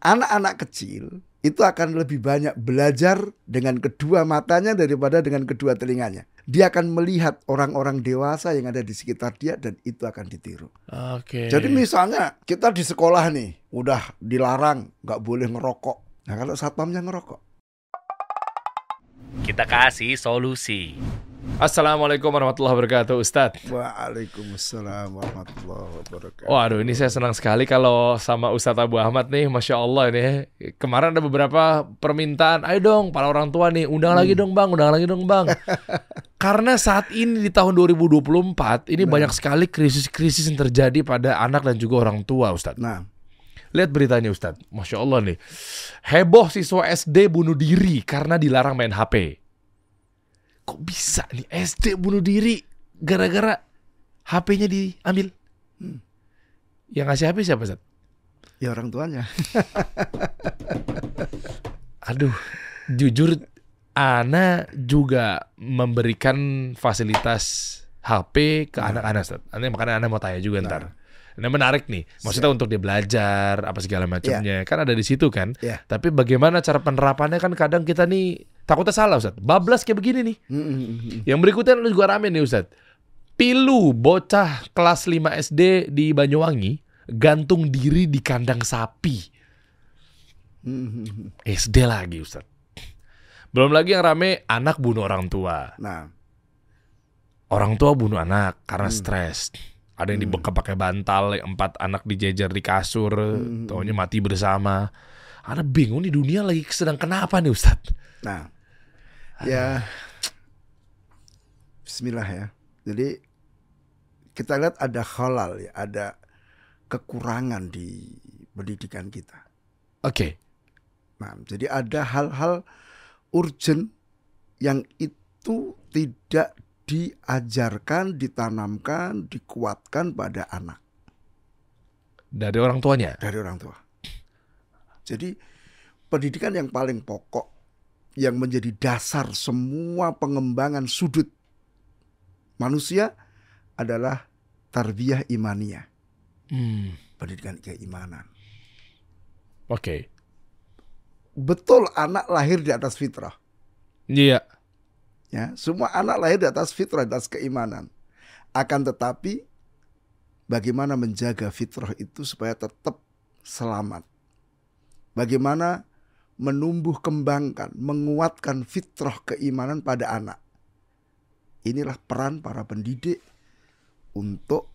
anak-anak kecil itu akan lebih banyak belajar dengan kedua matanya daripada dengan kedua telinganya. Dia akan melihat orang-orang dewasa yang ada di sekitar dia dan itu akan ditiru. Oke. Jadi misalnya kita di sekolah nih udah dilarang nggak boleh ngerokok. Nah kalau satpamnya ngerokok, Kita kasih solusi. Assalamualaikum warahmatullahi wabarakatuh, Ustadz. Waalaikumsalam warahmatullahi wabarakatuh. Waduh, ini saya senang sekali kalau sama Ustadz Abu Ahmad nih, masya Allah ini. Kemarin ada beberapa permintaan, ayo dong para orang tua nih, undang lagi dong bang, undang lagi dong bang. Karena saat ini di tahun 2024 ini banyak sekali krisis-krisis yang terjadi pada anak dan juga orang tua, Ustadz. Nah, Lihat beritanya Ustadz, masya Allah nih. Heboh siswa SD bunuh diri karena dilarang main HP. Kok bisa nih SD bunuh diri gara-gara HP-nya diambil? Hmm. Yang ngasih HP siapa Ustadz? ya orang tuanya. Aduh, jujur Ana juga memberikan fasilitas HP ke anak-anak Ustadz. Nanti makanya Ana mau tanya juga ntar. Ini menarik nih. Maksudnya untuk dia belajar apa segala macamnya. Kan ada di situ kan. Ya. Tapi bagaimana cara penerapannya kan kadang kita nih takutnya salah Ustadz. Bablas kayak begini nih. Mm, mm, mm. Yang berikutnya lu juga rame nih Ustadz. Pilu bocah kelas 5 SD di Banyuwangi gantung diri di kandang sapi. Mm, mm, mm. SD lagi Ustadz. Belum lagi yang rame anak bunuh orang tua. Nah, Orang tua bunuh anak karena Hmm. stres. Ada yang dibekap pakai bantal, empat anak dijejer di kasur, Hmm. taunya mati bersama. Ana bingung nih dunia lagi sedang kenapa nih Ustadz? nah, ya, Bismillah ya. Jadi kita lihat ada halal ya, ada kekurangan di pendidikan kita. Oke, Nah, jadi ada hal-hal urgent yang itu tidak diajarkan, ditanamkan, dikuatkan pada anak dari orang tuanya. dari orang tua. Jadi pendidikan yang paling pokok yang menjadi dasar semua pengembangan sudut manusia adalah tarbiyah imaniyah, Hmm, pendidikan keimanan. Oke, Betul anak lahir di atas fitrah. iya. Ya, semua anak lahir di atas fitrah, di atas keimanan. Akan tetapi bagaimana menjaga fitrah itu supaya tetap selamat. Bagaimana menumbuh kembangkan, menguatkan fitrah keimanan pada anak. Inilah peran para pendidik untuk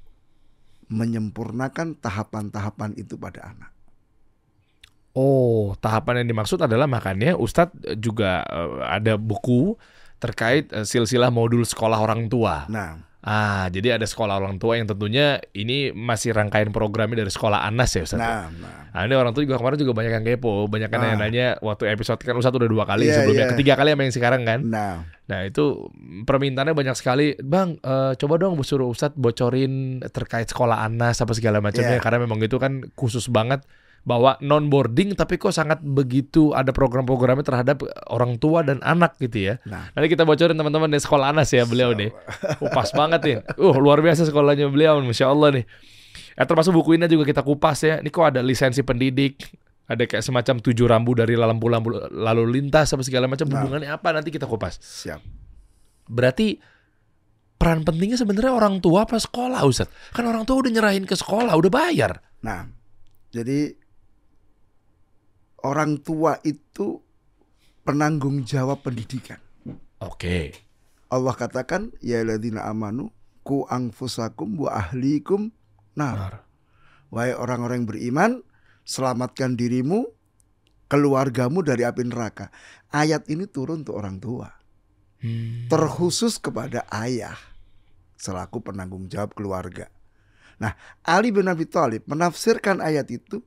menyempurnakan tahapan-tahapan itu pada anak. Oh, tahapan yang dimaksud adalah makanya Ustadz juga eh, ada buku terkait eh, silsilah modul sekolah orang tua. Nah, Ah, jadi ada sekolah orang tua yang tentunya ini masih rangkaian programnya dari sekolah Anas ya Ustadz. ya? nah, nah. Nah, ini orang tua juga kemarin juga banyak yang kepo, banyak yang Ah. nanya waktu episode kan Ustadz udah dua kali Iya, sebelumnya, iya. ketiga kali sama yang sekarang kan. Nah, Nah itu permintaannya banyak sekali, bang eh, coba dong suruh Ustadz bocorin terkait sekolah Anas apa segala macamnya, Iya. karena memang itu kan khusus banget bahwa non boarding tapi kok sangat begitu ada program-programnya terhadap orang tua dan anak gitu ya. nah. Nanti kita bocorin teman-teman di sekolah Anas ya beliau nih. Oh, pas banget nih. Uh luar biasa sekolahnya beliau, masya Allah nih. Ya, termasuk buku ini juga kita kupas ya. Ini kok ada lisensi pendidik, ada kayak semacam tujuh rambu dari lampu-lampu lalu lintas apa segala macam. Nah. Hubungannya apa nanti kita kupas. Siap. Berarti peran pentingnya sebenarnya orang tua apa sekolah Ustaz? Kan orang tua udah nyerahin ke sekolah, udah bayar. Nah, jadi orang tua itu penanggung jawab pendidikan. Oke. Allah katakan, ya ladina amanu ku angfusakum wa ahlikum nar. Benar. Wahai orang-orang yang beriman, selamatkan dirimu, keluargamu dari api neraka. Ayat ini turun untuk orang tua, Hmm. terkhusus kepada ayah selaku penanggung jawab keluarga. Nah, Ali bin Abi Thalib menafsirkan ayat itu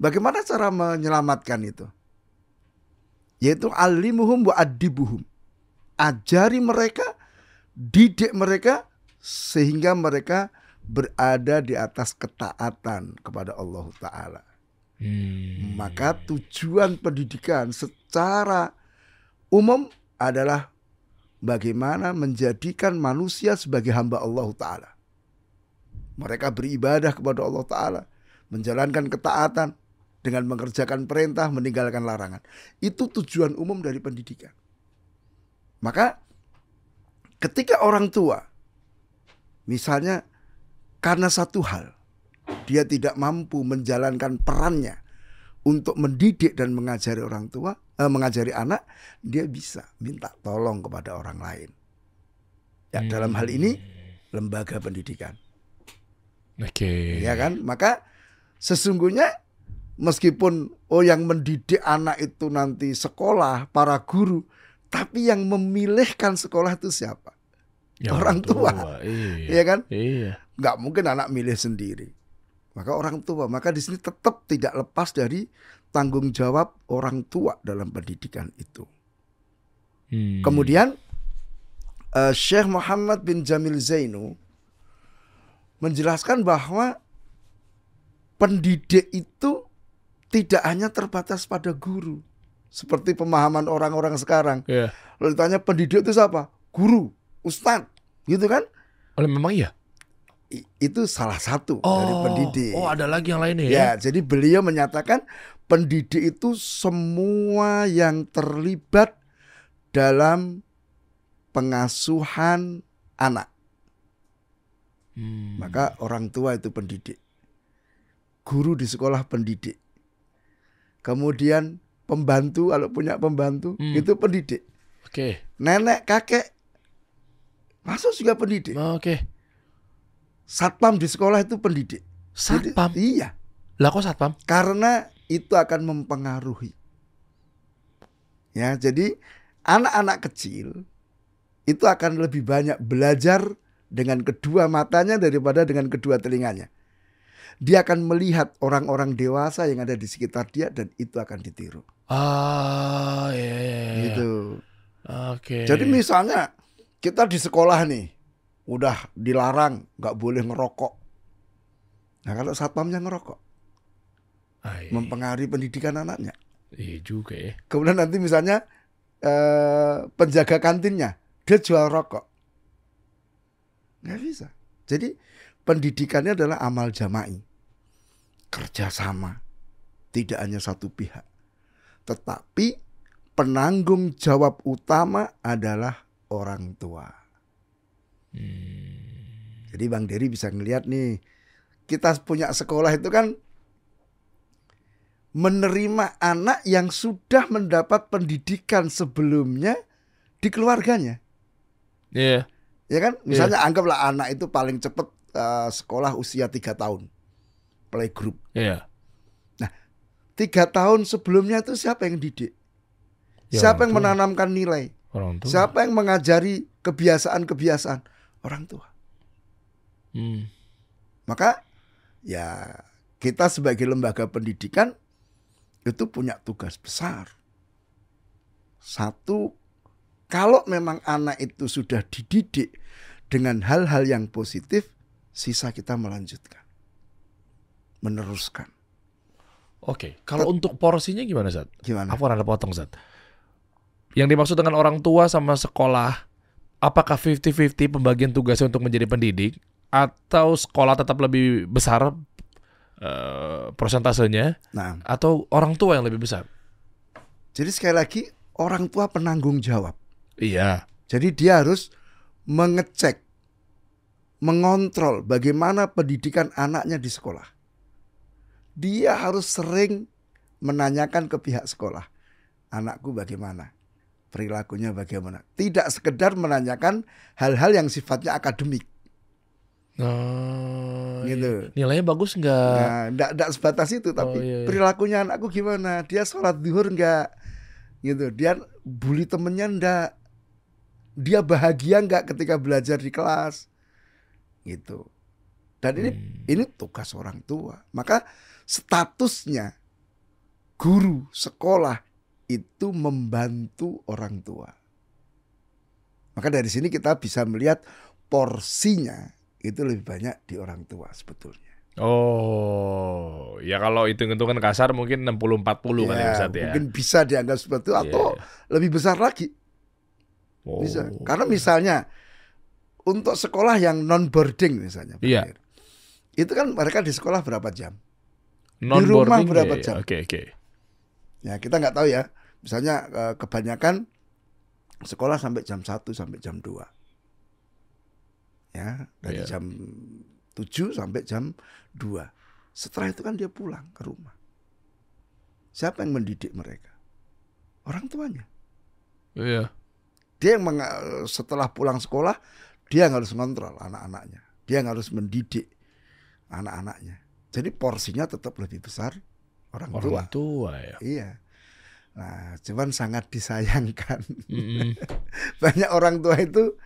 Bagaimana cara menyelamatkan itu? Yaitu alimuhum wa adibuhum. Ajari mereka, didik mereka sehingga mereka berada di atas ketaatan kepada Allah taala. Hmm. Maka tujuan pendidikan secara umum adalah bagaimana menjadikan manusia sebagai hamba Allah taala. Mereka beribadah kepada Allah taala, menjalankan ketaatan, dengan mengerjakan perintah, meninggalkan larangan. Itu tujuan umum dari pendidikan. Maka ketika orang tua misalnya karena satu hal dia tidak mampu menjalankan perannya untuk mendidik dan mengajari orang tua, eh, mengajari anak, dia bisa minta tolong kepada orang lain. Ya, dalam hal ini lembaga pendidikan. Oke. ya kan? Maka sesungguhnya meskipun oh yang mendidik anak itu nanti sekolah, para guru, tapi yang memilihkan sekolah itu siapa? Ya, orang tua. Iya. Ya kan? Iya. Nggak mungkin anak milih sendiri. Maka orang tua, maka di sini tetap tidak lepas dari tanggung jawab orang tua dalam pendidikan itu. Hmm. Kemudian eh, Syekh Muhammad bin Jamil Zainu menjelaskan bahwa pendidik itu tidak hanya terbatas pada guru. Seperti pemahaman orang-orang sekarang. Iya. Lalu ditanya pendidik itu siapa? Guru, ustadz, gitu kan? Oh, memang iya. I- Itu salah satu dari pendidik. Oh, ada lagi yang lain ya? Ya, jadi beliau menyatakan pendidik itu semua yang terlibat dalam pengasuhan anak. Hmm. Maka orang tua itu pendidik. Guru di sekolah pendidik. Kemudian pembantu kalau punya pembantu Hmm. itu pendidik. Oke. Nenek, kakek masuk juga pendidik. Oke. Satpam di sekolah itu pendidik. Jadi- Satpam. iya, Lah kok satpam? karena itu akan mempengaruhi. Ya, jadi anak-anak kecil itu akan lebih banyak belajar dengan kedua matanya daripada dengan kedua telinganya. Dia akan melihat orang-orang dewasa yang ada di sekitar dia dan itu akan ditiru. Ah, iya, iya, iya. Gitu. Oke. Jadi misalnya kita di sekolah nih udah dilarang nggak boleh ngerokok. Nah kalau satpamnya ngerokok Ah, iya. mempengaruhi pendidikan anaknya. Iya juga ya. Kemudian nanti misalnya eh, penjaga kantinnya dia jual rokok, nggak bisa. Jadi pendidikannya adalah amal jama'i, kerjasama, tidak hanya satu pihak. Tetapi penanggung jawab utama adalah orang tua. Hmm. Jadi Bang Dery bisa ngelihat nih, kita punya sekolah itu kan menerima anak yang sudah mendapat pendidikan sebelumnya di keluarganya. Iya. Ya kan? Misalnya anggaplah anak itu paling cepat eh, sekolah usia tiga tahun. Playgroup. Iya. Tiga tahun sebelumnya itu siapa yang didik? Ya, siapa yang tua. menanamkan nilai? Orang tua. Siapa yang mengajari kebiasaan-kebiasaan? Orang tua. Hmm. Maka ya kita sebagai lembaga pendidikan itu punya tugas besar. Satu, kalau memang anak itu sudah dididik dengan hal-hal yang positif, sisa kita melanjutkan. Meneruskan. Oke. Kalau untuk porsinya gimana, Zat? Gimana? Aku ada potong, Zat. Yang dimaksud dengan orang tua sama sekolah, apakah 50-50 pembagian tugasnya untuk menjadi pendidik atau sekolah tetap lebih besar eh, persentasenya Nah, atau orang tua yang lebih besar? jadi sekali lagi orang tua penanggung jawab. Iya. Jadi dia harus mengecek, mengontrol bagaimana pendidikan anaknya di sekolah. Dia harus sering menanyakan ke pihak sekolah, anakku bagaimana, perilakunya bagaimana. Tidak sekedar menanyakan hal-hal yang sifatnya akademik. Oh, Gitu. iya. Nilainya bagus nggak? Nah, enggak, enggak sebatas itu, tapi Oh, iya, iya. perilakunya anakku gimana? Dia sholat duhur enggak? Gitu. Dia bully temennya enggak? Dia bahagia enggak ketika belajar di kelas? Gitu. Dan ini Hmm. ini tugas orang tua. Maka statusnya guru sekolah itu membantu orang tua. Maka dari sini kita bisa melihat porsinya itu lebih banyak di orang tua sebetulnya. Oh, ya kalau hitung-hitungan kasar mungkin 60-40 kali ya, Ustaz ya. Mungkin bisa dianggap seperti itu Iya, atau iya. lebih besar lagi Oh. bisa. Karena misalnya untuk sekolah yang non boarding misalnya, Iya. Dir, itu kan mereka di sekolah berapa jam? Non rumah boarding berapa ya, ya. jam? Oke oke. Ya kita nggak tahu ya. Misalnya eh, kebanyakan sekolah sampai jam 1 sampai jam 2. Ya, dari Iya. jam 7 sampai jam 2. Setelah itu kan dia pulang ke rumah. Siapa yang mendidik mereka? Orang tuanya. Iya. Dia yang setelah pulang sekolah dia yang harus ngontrol anak-anaknya. Dia yang harus mendidik anak-anaknya. Jadi porsinya tetap lebih besar orang, tua. Orang tua ya. Iya. Nah, cuman sangat disayangkan. Mm-mm. Banyak orang tua itu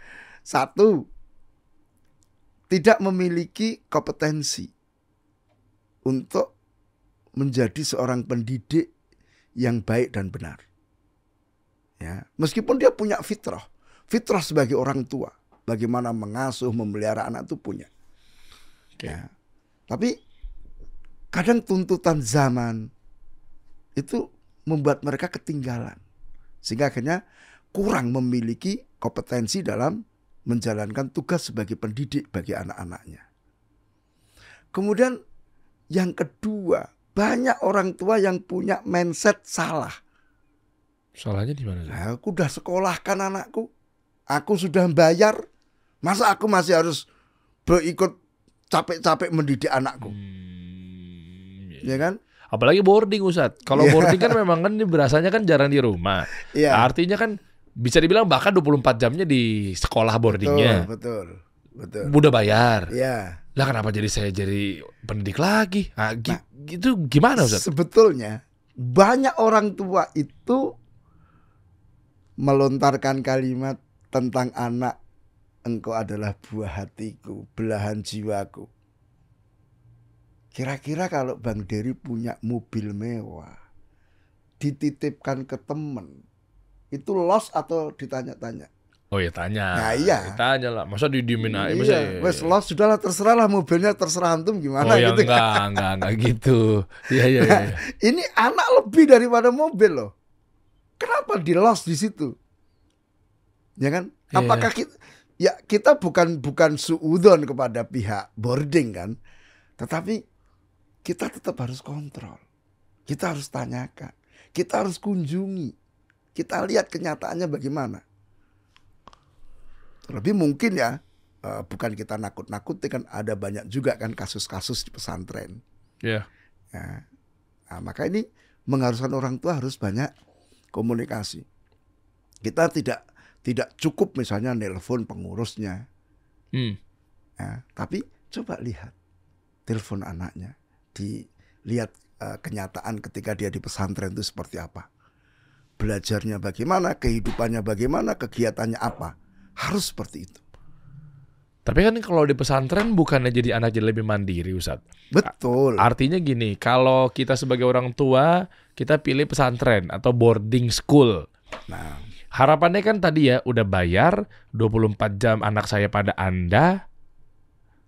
satu tidak memiliki kompetensi untuk menjadi seorang pendidik yang baik dan benar. Ya, meskipun dia punya fitrah, fitrah sebagai orang tua, bagaimana mengasuh, memelihara anak itu punya. Oke. Ya. Tapi kadang tuntutan zaman itu membuat mereka ketinggalan. Sehingga akhirnya kurang memiliki kompetensi dalam menjalankan tugas sebagai pendidik bagi anak-anaknya. Kemudian yang kedua, banyak orang tua yang punya mindset salah. Salahnya di mana? Nah, aku udah sekolahkan anakku. Aku sudah bayar. Masa aku masih harus berikut capek-capek mendidik anakku? Hmm. Ya kan? Apalagi boarding Ustaz. Kalau Iya. boarding kan memang kan berasanya kan jarang di rumah. Iya. Artinya kan bisa dibilang bahkan 24 jamnya di sekolah boardingnya. Betul, betul. Udah bayar. Iya. Lah kenapa jadi saya jadi pendidik lagi? Ah, gi- gitu gimana Ustaz? Sebetulnya banyak orang tua itu melontarkan kalimat tentang anak engkau adalah buah hatiku, belahan jiwaku. Kira-kira kalau Bang Dery punya mobil mewah, dititipkan ke temen, itu loss atau ditanya-tanya? Oh ya tanya. Nah, iya. Tanya lah. Masa didiemin aja? Masa- Iya, wes loss sudahlah terserah lah mobilnya terserah antum Oh gimana ya gitu. enggak, enggak, enggak gitu. Iya, iya, iya. iya. Ini anak lebih daripada mobil loh. Kenapa di loss di situ? Ya kan? Iya. Apakah kita ya kita bukan bukan suudon kepada pihak boarding kan? Tetapi kita tetap harus kontrol. Kita harus tanyakan. Kita harus kunjungi. Kita lihat kenyataannya bagaimana. Terlebih mungkin ya eh, bukan kita nakut-nakuti kan ada banyak juga kan kasus-kasus di pesantren. Iya. Ya. Nah, maka ini mengharuskan orang tua harus banyak komunikasi. Kita tidak tidak cukup misalnya nelpon pengurusnya, Hmm. ya. tapi coba lihat telepon anaknya, dilihat eh, kenyataan ketika dia di pesantren itu seperti apa, belajarnya bagaimana, kehidupannya bagaimana, kegiatannya apa, harus seperti itu. Tapi kan kalau di pesantren bukannya jadi anak jadi lebih mandiri Ustaz. Betul. Artinya gini, kalau kita sebagai orang tua, kita pilih pesantren atau boarding school. Nah, Harapannya kan tadi ya udah bayar 24 jam anak saya pada Anda.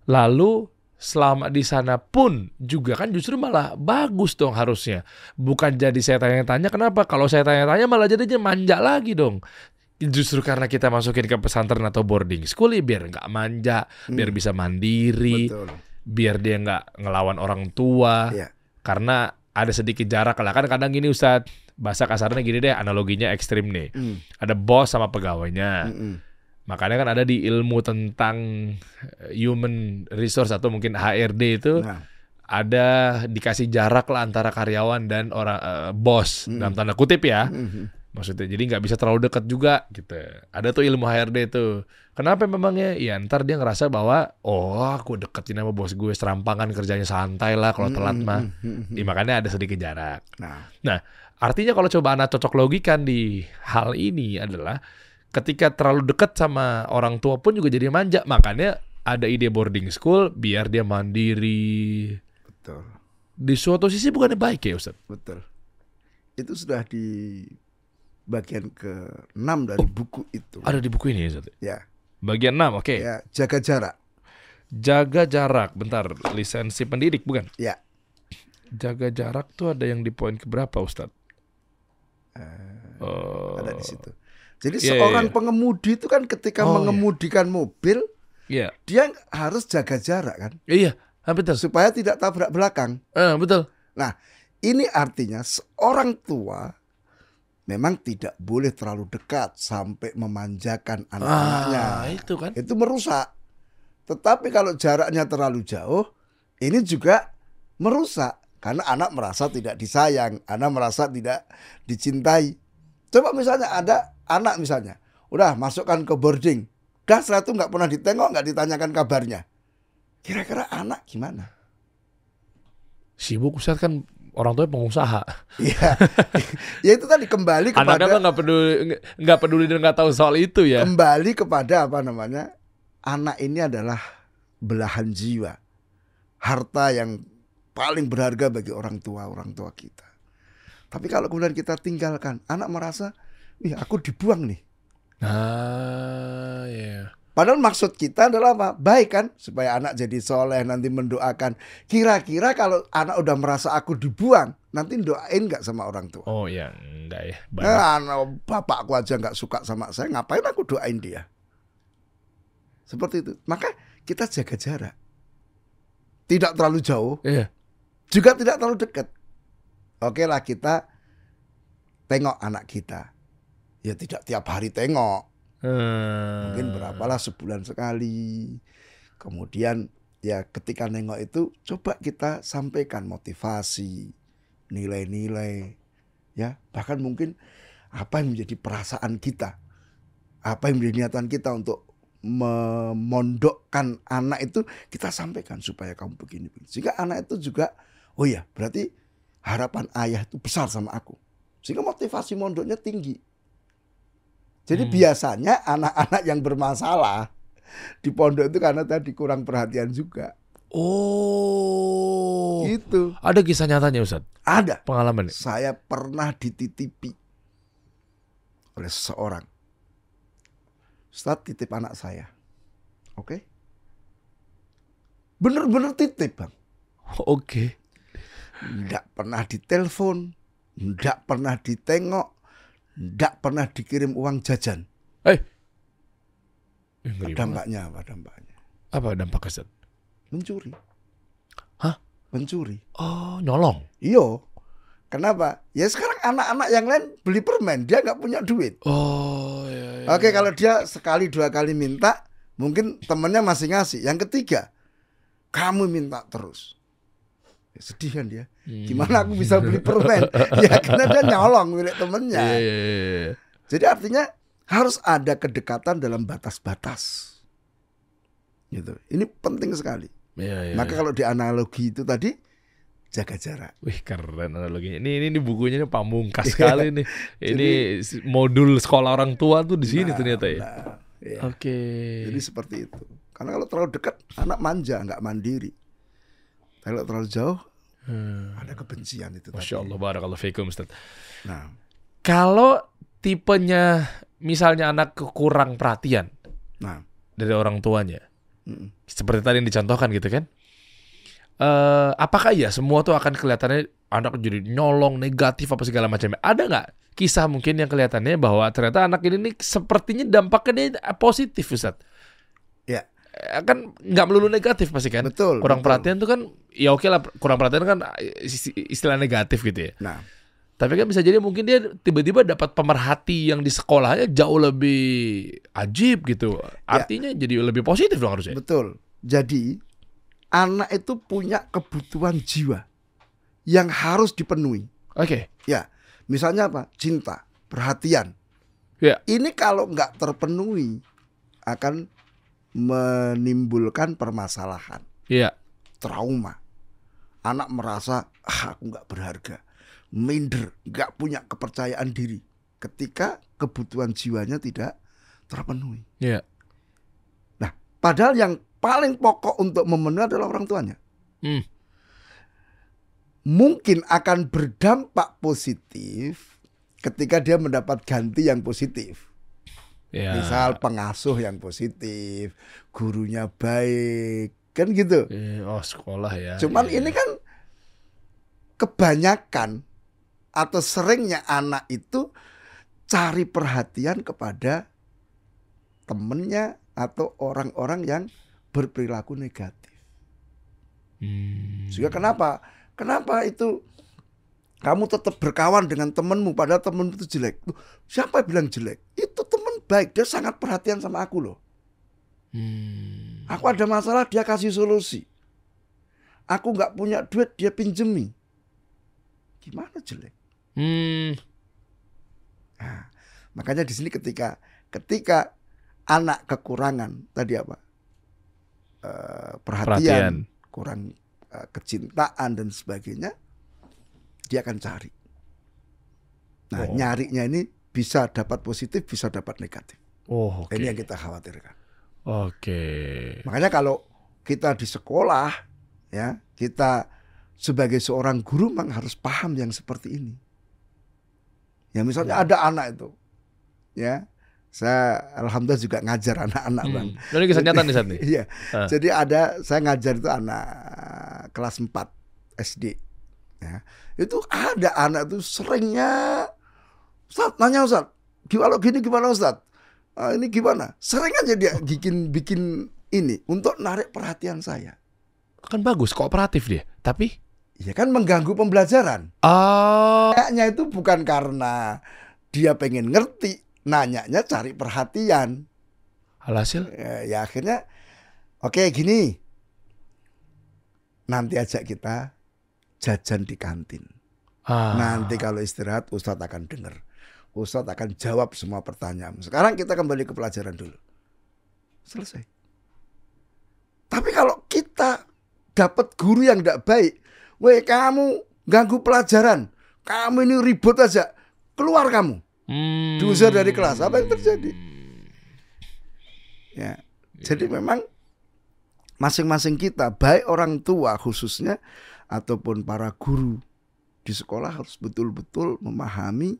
Lalu selama di sana pun juga kan justru malah bagus dong harusnya. Bukan jadi saya tanya-tanya kenapa kalau saya tanya-tanya malah jadinya manja lagi dong. Justru karena kita masukin ke pesantren atau boarding school ya biar nggak manja, biar bisa mandiri, betul. biar dia nggak ngelawan orang tua. Iya. Karena ada sedikit jarak lah kan kadang gini Ustadz bahasa kasarnya gini deh analoginya ekstrim nih Hmm, ada bos sama pegawainya hmm, hmm. Makanya kan ada di ilmu tentang eh, human resource atau mungkin HRD itu Nah, ada dikasih jarak lah antara karyawan dan orang eh, bos. Mm. dalam tanda kutip ya. Hmm, hmm. maksudnya jadi nggak bisa terlalu dekat juga gitu. Ada tuh ilmu HRD tuh kenapa memangnya? Ya ntar dia ngerasa bahwa oh aku deketin sama bos gue serampangan kerjanya santai lah kalau telat mah. hmm. Ya, makanya ada sedikit jarak. Nah, Artinya kalau coba anak cocok logikan di hal ini adalah ketika terlalu dekat sama orang tua pun juga jadi manja. Makanya ada ide boarding school biar dia mandiri. betul. Di suatu sisi bukannya baik ya Ustaz? Betul. Itu sudah di bagian ke-6 dari buku itu. Ada di buku ini ya Ustaz? Ya, Bagian 6, oke. ya, jaga jarak. Jaga jarak. Bentar, lisensi pendidik bukan? Ya. Jaga jarak tuh ada yang di poin keberapa Ustaz? Oh, Ada di situ. Jadi iya, seorang iya. pengemudi itu kan ketika Oh, mengemudikan mobil, Iya. dia harus jaga jarak kan Iya, ah, betul. supaya tidak tabrak belakang. Eh, betul. Nah, ini artinya seorang tua memang tidak boleh terlalu dekat sampai memanjakan anak-anaknya. Ah, itu kan. Itu merusak. Tetapi kalau jaraknya terlalu jauh, ini juga merusak karena anak merasa tidak disayang, anak merasa tidak dicintai. Coba misalnya ada anak misalnya, udah masukkan ke boarding, dah setelah itu nggak pernah ditengok, nggak ditanyakan kabarnya. Kira-kira anak gimana? Sibuk Ustaz kan orang tua pengusaha. Iya, ya itu tadi kembali kepada nggak peduli nggak peduli dan nggak tahu soal itu ya. kembali kepada apa namanya anak ini adalah belahan jiwa, harta yang paling berharga bagi orang tua orang tua kita. Tapi kalau kemudian kita tinggalkan, anak merasa, ih aku dibuang nih. Nah, ya. Padahal maksud kita adalah apa? Baik kan? Supaya anak jadi soleh, nanti mendoakan. Kira-kira kalau anak udah merasa aku dibuang, nanti doain nggak sama orang tua? Oh ya, enggak ya. Banyak. Nah, bapakku aja nggak suka sama saya, ngapain aku doain dia? Seperti itu. Maka kita jaga jarak. Tidak terlalu jauh, Iya. juga tidak terlalu dekat. Oke lah kita tengok anak kita. Ya tidak tiap hari tengok. Hmm. Mungkin berapalah sebulan sekali. Kemudian ya ketika nengok itu coba kita sampaikan motivasi, nilai-nilai ya, bahkan mungkin apa yang menjadi perasaan kita. Apa yang menjadi niatan kita untuk memondokkan anak itu kita sampaikan supaya kamu begini begini. Sehingga anak itu juga oh ya, berarti harapan ayah itu besar sama aku. Sehingga motivasi mondoknya tinggi. Jadi Hmm. biasanya anak-anak yang bermasalah di pondok itu karena tadi kurang perhatian juga. Oh. Gitu. Ada kisah nyatanya Ustaz? Ada. Pengalaman. Saya pernah dititipi oleh seseorang. Ustaz titip anak saya. Oke? Bener-bener titip bang. Oke. Nggak pernah ditelepon. Nggak pernah ditengok. Nggak pernah dikirim uang jajan. Eh, banget. Dampaknya apa dampaknya? Apa dampak Ustaz? Mencuri. Hah? Mencuri. Oh, nyolong. Iyo. Kenapa? Ya sekarang anak-anak yang lain beli permen, dia nggak punya duit. Oh, ya, ya. Oke, kalau dia sekali dua kali minta, mungkin temennya masih ngasih. Yang ketiga, kamu minta terus. Ya, sedih kan dia. Hmm. Gimana aku bisa beli permen? ya karena dia nyolong milik temennya. Iya, iya, iya, iya. Jadi artinya harus ada kedekatan dalam batas-batas. Gitu. Ini penting sekali. Iya, iya, Maka iya. kalau di analogi itu tadi jaga jarak. Wih keren analoginya. Ini ini, ini bukunya ini pamungkas Iya. sekali nih. Ini s- modul sekolah orang tua tuh di sini Nah, ternyata ya. nah, iya. Oke. Jadi seperti itu. Karena kalau terlalu dekat anak manja, nggak mandiri. Kalau terlalu jauh Hmm. ada kebencian itu Masya tadi. Allah, barakallahu fikum Ustaz. Nah, Kalau tipenya misalnya anak kurang perhatian nah, dari orang tuanya, mm, seperti tadi yang dicontohkan gitu kan? Eh, apakah ya semua tuh akan kelihatannya anak jadi nyolong negatif apa segala macam? Ada nggak kisah mungkin yang kelihatannya bahwa ternyata anak ini nih sepertinya dampaknya dia positif Ustaz? Ya. Eh, Kan nggak melulu negatif pasti kan? betul. Kurang betul. perhatian tuh kan ya oke lah kurang perhatian kan isti- istilah negatif gitu ya. Nah, Tapi kan bisa jadi mungkin dia tiba-tiba dapat pemerhati yang di sekolahnya jauh lebih ajib gitu. Artinya jadi lebih positif dong harusnya. betul. Jadi anak itu punya kebutuhan jiwa yang harus dipenuhi. Oke. Ya, misalnya apa? Cinta, perhatian. Ya. Ini kalau nggak terpenuhi akan menimbulkan permasalahan. Iya. trauma. Anak merasa ah, aku nggak berharga, minder, nggak punya kepercayaan diri ketika kebutuhan jiwanya tidak terpenuhi. Iya. Padahal yang paling pokok untuk memenuhi adalah orang tuanya. Hmm. Mungkin akan berdampak positif ketika dia mendapat ganti yang positif. Iya. Misal pengasuh yang positif, gurunya baik, kan gitu. Eh, Oh sekolah ya. Cuman Iya. ini kan kebanyakan atau seringnya anak itu cari perhatian kepada temennya atau orang-orang yang berperilaku negatif. Hmm. Sehingga kenapa? Kenapa itu kamu tetap berkawan dengan temenmu padahal temenmu itu jelek? Siapa yang bilang jelek? Itu temen baik, dia sangat perhatian sama aku loh. Hmm. Aku ada masalah dia kasih solusi. Aku nggak punya duit dia pinjemi. Gimana jelek? Hmm. Nah, makanya di sini ketika ketika anak kekurangan tadi apa? Eh, perhatian, Perhatian. kurang eh, kecintaan dan sebagainya, dia akan cari. Nah, Oh. nyarinya ini bisa dapat positif, bisa dapat negatif. Oh, oke. Ini yang kita khawatirkan. Oke. Makanya kalau kita di sekolah, ya kita sebagai seorang guru memang harus paham yang seperti ini. Ya misalnya ada anak itu, ya saya alhamdulillah juga ngajar anak-anak bang. Hmm. Ini kisah nyata nih saat nih. Iya. Ah. Jadi ada saya ngajar itu anak kelas 4 SD. Ya. Itu ada anak itu seringnya Ustaz nanya Ustaz, kalau gini gimana Ustaz? "Ah, ini gimana? Sering aja dia bikin bikin ini untuk narik perhatian saya. Kan bagus, kooperatif dia. Tapi Ya kan mengganggu pembelajaran. ah Kayaknya itu bukan karena dia pengen ngerti, nanyanya cari perhatian. alhasil ya, ya akhirnya oke gini nanti ajak kita jajan di kantin ah. nanti kalau istirahat Ustadz akan dengar Ustadz akan jawab semua pertanyaan sekarang kita kembali ke pelajaran dulu. Selesai. Tapi kalau kita dapat guru yang tidak baik weh kamu ganggu pelajaran. Kamu ini ribut aja. Keluar kamu. Hmm. diusir dari kelas. Apa yang terjadi? Ya. Jadi memang masing-masing kita, baik orang tua khususnya ataupun para guru di sekolah harus betul-betul memahami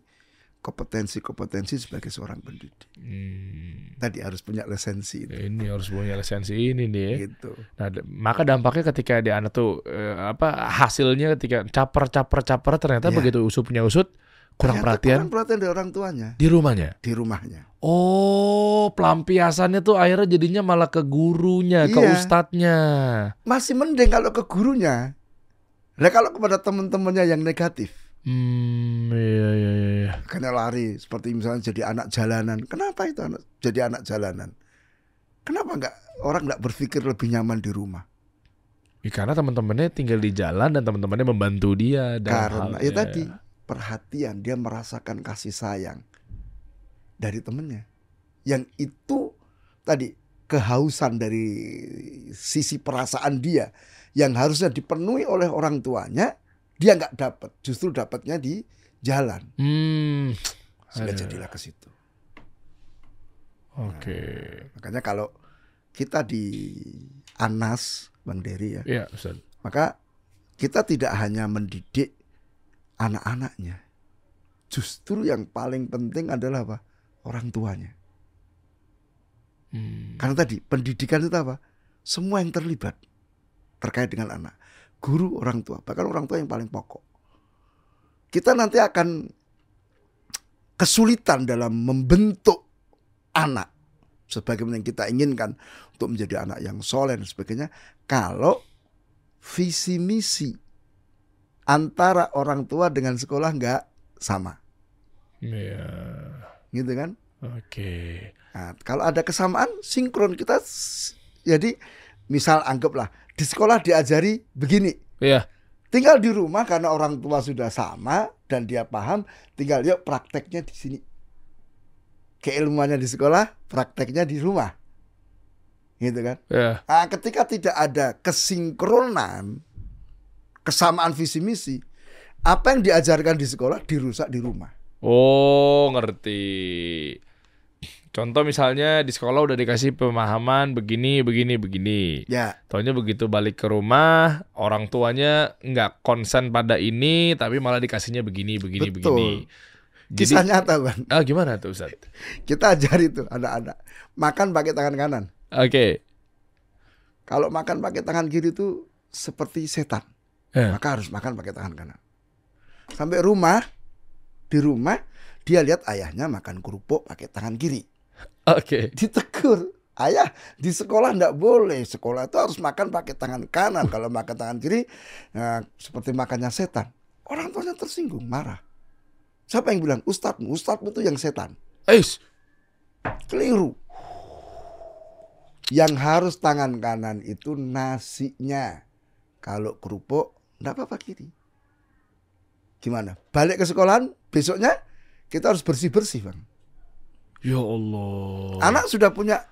kompetensi-kompetensi sebagai seorang pendidik. Hmm. Tadi harus punya lisensi itu. Ini harus punya lisensi ini nih. ya. Gitu. Nah, maka dampaknya ketika di anak tuh eh, apa hasilnya ketika caper caper caper ternyata Iya. begitu usut punya usut kurang Ternyata perhatian Kurang perhatian dari orang tuanya di rumahnya. di rumahnya. Oh, pelampiasannya tuh akhirnya jadinya malah ke gurunya, ke Iya. ustadznya. Masih mending kalau ke gurunya. Nah kalau kepada teman-temannya yang negatif, Hmm, iya iya iya, iya. makanya lari seperti misalnya jadi anak jalanan. Kenapa itu anak jadi anak jalanan? Kenapa nggak orang nggak berpikir lebih nyaman di rumah? Ya, karena teman-temannya tinggal di jalan dan teman-temannya membantu dia Karena hal- ya tadi perhatian dia merasakan kasih sayang dari temennya. Yang itu tadi kehausan dari sisi perasaan dia yang harusnya dipenuhi oleh orang tuanya, dia nggak dapat, justru dapatnya di jalan. Hmm. Sehingga Aduh. jadilah ke situ. Oke. Makanya kalau kita di Anas, Bang Dery ya, Iya, Ustaz. maka kita tidak hanya mendidik anak-anaknya. Justru yang paling penting adalah apa? Orang tuanya. Hmm. Karena tadi pendidikan itu apa? Semua yang terlibat terkait dengan anak. Guru, orang tua, bahkan orang tua yang paling pokok. Kita nanti akan kesulitan dalam membentuk anak sebagaimana yang kita inginkan untuk menjadi anak yang soleh dan sebagainya kalau visi misi antara orang tua dengan sekolah nggak sama Iya. gitu kan Oke. Nah, kalau ada kesamaan sinkron kita jadi misal anggaplah di sekolah diajari begini. Iya. Tinggal di rumah karena orang tua sudah sama dan dia paham, tinggal yuk prakteknya di sini. Keilmuannya di sekolah, prakteknya di rumah. Gitu kan? Iya. Nah, ketika tidak ada kesinkronan, kesamaan visi misi, apa yang diajarkan di sekolah dirusak di rumah. Oh, ngerti. Contoh misalnya di sekolah udah dikasih pemahaman begini, begini, begini. Ya, Taunya begitu balik ke rumah, orang tuanya nggak konsen pada ini, tapi malah dikasihnya begini, begini, Betul. begini. Jadi, kisah nyata, Bang. ah gimana tuh Ustaz? Kita ajari tuh anak-anak makan pakai tangan kanan. Oke. Kalau makan pakai tangan kiri itu seperti setan. Eh. Maka harus makan pakai tangan kanan. Sampai rumah, di rumah dia lihat ayahnya makan kerupuk pakai tangan kiri. Oke. Ditegur. ayah di sekolah nggak boleh. Sekolah itu harus makan pakai tangan kanan. Kalau makan tangan kiri, nah, seperti makannya setan. Orang tuanya tersinggung, marah. Siapa yang bilang? Ustadzmu, ustadzmu itu yang setan. Eis, Keliru. Yang harus tangan kanan itu nasinya. Kalau kerupuk, enggak apa-apa kiri. Gimana? Balik ke sekolahan, besoknya kita harus bersih-bersih, Bang. ya Allah. Anak sudah punya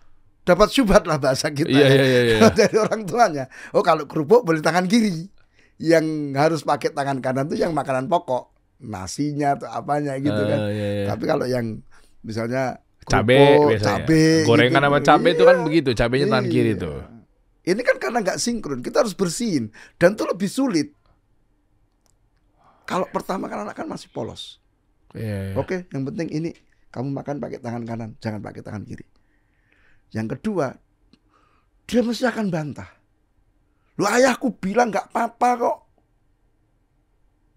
dapat syubhat lah bahasa kita. Iya, ya. iya, iya, iya. Dari orang tuanya. Oh, kalau kerupuk boleh tangan kiri. Yang harus pakai tangan kanan itu yang makanan pokok. Nasinya atau apanya gitu kan. Ah, iya, iya. Tapi kalau yang misalnya Cabe cabe Gorengan gitu. sama cabe itu kan Iya. begitu, cabenya tangan kiri Iya. tuh. Ini kan karena nggak sinkron, kita harus bersihin dan itu lebih sulit. Kalau pertama kan anak kan masih polos. Iya, iya. Oke, yang penting ini kamu makan pakai tangan kanan, jangan pakai tangan kiri. Yang kedua, dia mesti akan bantah. Lu ayahku bilang nggak apa-apa kok.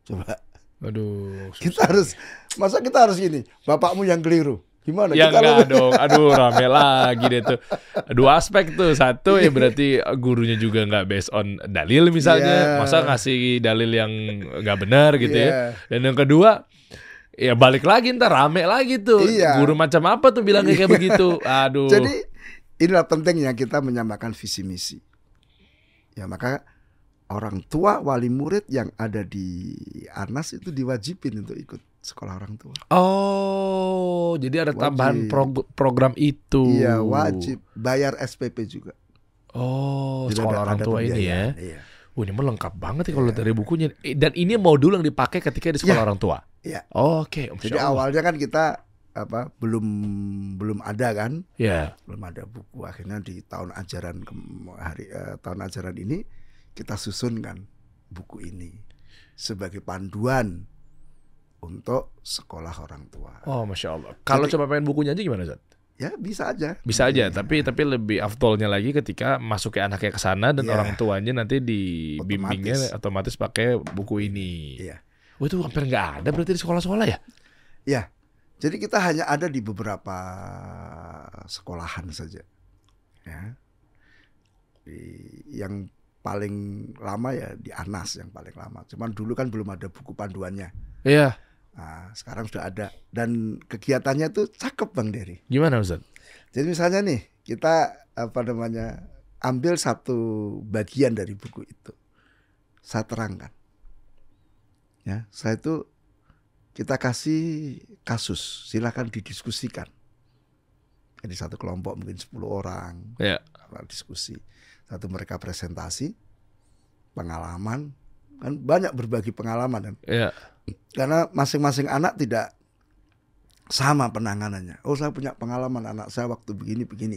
Coba Aduh. kita harus, masa kita harus gini, bapakmu yang keliru. Gimana? Ya Kita enggak lu- dong. Aduh, rame lagi deh tuh. Dua aspek tuh. Satu ya berarti gurunya juga nggak based on dalil misalnya. Iya. Masa ngasih dalil yang nggak benar gitu ya. Iya. Dan yang kedua Ya balik lagi ntar rame lagi tuh Iya. Guru macam apa tuh bilangnya kayak begitu Aduh Jadi inilah pentingnya kita menyamakan visi misi. Ya maka orang tua wali murid yang ada di Anas itu diwajibin untuk ikut sekolah orang tua. Oh jadi ada Wajib. tambahan prog- program itu Iya wajib bayar SPP juga. Oh Jadi sekolah ada- orang ada tua ini ya pembiayaan. Iya. Wah ini mah lengkap banget ya kalau dari bukunya Eh, Dan ini modul yang dipakai ketika di sekolah Iya. orang tua Iya. Oke Jadi Masya Allah. awalnya kan kita apa belum belum ada kan Ya belum ada buku akhirnya di tahun ajaran kem- hari eh, tahun ajaran ini kita susunkan buku ini sebagai panduan untuk sekolah orang tua. Oh Masya Allah Kalau Jadi- coba pengen bukunya aja gimana Zat? Ya bisa aja. Bisa aja, Iya. tapi tapi lebih afdolnya lagi ketika masuk ke anaknya ke sana dan Iya. orang tuanya nanti dibimbingnya otomatis Otomatis. pakai buku ini. Iya. Wah itu hampir nggak ada berarti di sekolah-sekolah ya? Ya. Jadi kita hanya ada di beberapa sekolahan saja. Ya. Di- yang paling lama ya di Anas yang paling lama. Cuman dulu kan belum ada buku panduannya. Iya. Nah, sekarang sudah ada dan kegiatannya tuh cakep Bang Dery. Gimana Ustaz? Jadi misalnya nih kita apa namanya ambil satu bagian dari buku itu, saya terangkan. Ya, saya itu kita kasih kasus, silakan didiskusikan. Jadi satu kelompok mungkin 10 orang Ya. diskusi, satu mereka presentasi pengalaman kan banyak berbagi pengalaman kan Ya. karena masing-masing anak tidak sama penanganannya. Oh, saya punya pengalaman anak saya waktu begini begini,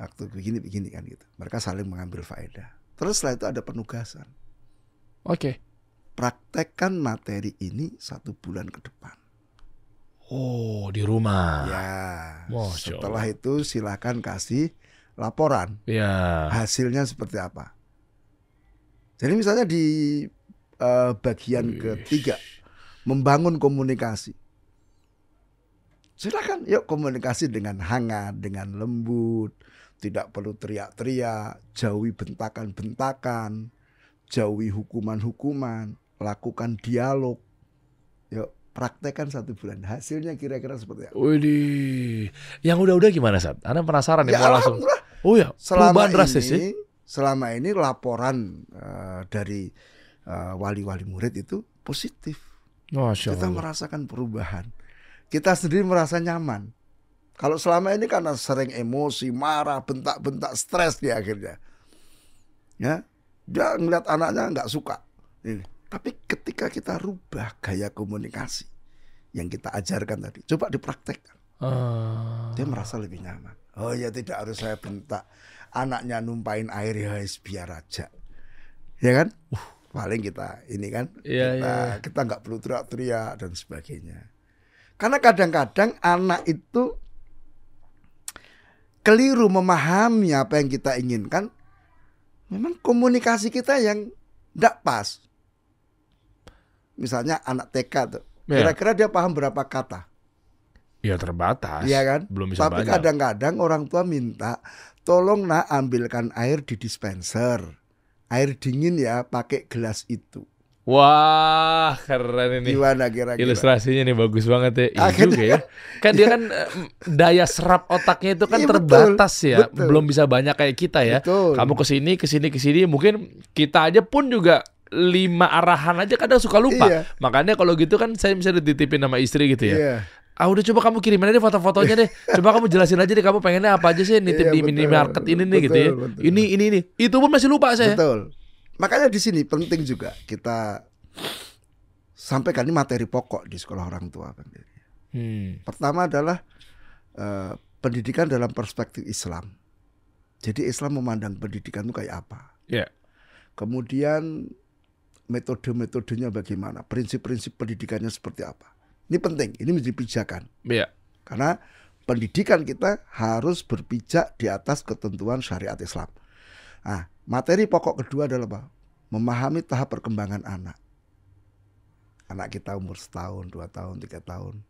waktu begini begini kan gitu. Mereka saling mengambil faedah. Terus setelah itu ada penugasan. Oke. Praktekkan materi ini satu bulan ke depan. Oh di rumah. Ya. Masya Setelah itu silakan kasih laporan Ya. hasilnya seperti apa. Jadi misalnya di eh, bagian Wih. ketiga membangun komunikasi. Silakan yuk komunikasi dengan hangat, dengan lembut, tidak perlu teriak-teriak, jauhi bentakan-bentakan, jauhi hukuman-hukuman, lakukan dialog. Yuk praktekkan satu bulan. Hasilnya kira-kira seperti apa? Widih. Yang udah-udah gimana Sat? Anda penasaran ya, Ya mau langsung. Oh ya, selama perubahan drastis ya. ini selama ini laporan eh, dari eh, wali-wali murid itu positif. Masya Kita Allah. merasakan perubahan. Kita sendiri merasa nyaman. Kalau selama ini karena sering emosi, marah, bentak-bentak, stres dia akhirnya. Ya, dia ngeliat anaknya nggak suka. Ini. Tapi ketika kita rubah gaya komunikasi yang kita ajarkan tadi, coba dipraktekkan. Ah. Dia merasa lebih nyaman. Oh ya tidak harus saya bentak. Anaknya numpain air ya biar aja. Ya kan? Uh, paling kita ini kan Iya, kita iya. kita nggak perlu teriak-teriak dan sebagainya. Karena kadang-kadang anak itu keliru memahami apa yang kita inginkan. Memang komunikasi kita yang tidak pas. Misalnya anak TK tuh. Iya. Kira-kira dia paham berapa kata? Ya terbatas. Iya kan? Belum bisa Tapi kadang-kadang orang tua minta, tolong nak ambilkan air di dispenser. Air dingin ya, pakai gelas itu. Wah, keren ini. Gimana kira-kira? Ilustrasinya nih bagus banget ya. Iya Akhirnya- juga ya. Kan dia kan eh, daya serap otaknya itu kan Iya, betul, terbatas ya. betul. Belum bisa banyak kayak kita ya. Betul. Kamu ke sini, ke sini, ke sini, mungkin kita aja pun juga lima arahan aja kadang suka lupa. Iya. Makanya kalau gitu kan saya bisa dititipin sama istri gitu ya. Iya. Ah udah coba kamu kirimin aja foto-fotonya deh. Coba kamu jelasin aja deh kamu pengennya apa aja sih nitip Iya, di betul. minimarket ini nih gitu ya. Betul, betul. Ini ini ini. Itu pun masih lupa saya. Betul. Makanya di sini penting juga kita sampaikan ini materi pokok di sekolah orang tua. Hmm. Pertama adalah eh, pendidikan dalam perspektif Islam. Jadi Islam memandang pendidikan itu kayak apa? Ya. Kemudian metode-metodenya bagaimana? Prinsip-prinsip pendidikannya seperti apa? Ini penting, ini menjadi pijakan. Ya. Karena pendidikan kita harus berpijak di atas ketentuan syariat Islam. Nah, materi pokok kedua adalah apa? Memahami tahap perkembangan anak. Anak kita umur setahun, dua tahun, tiga tahun.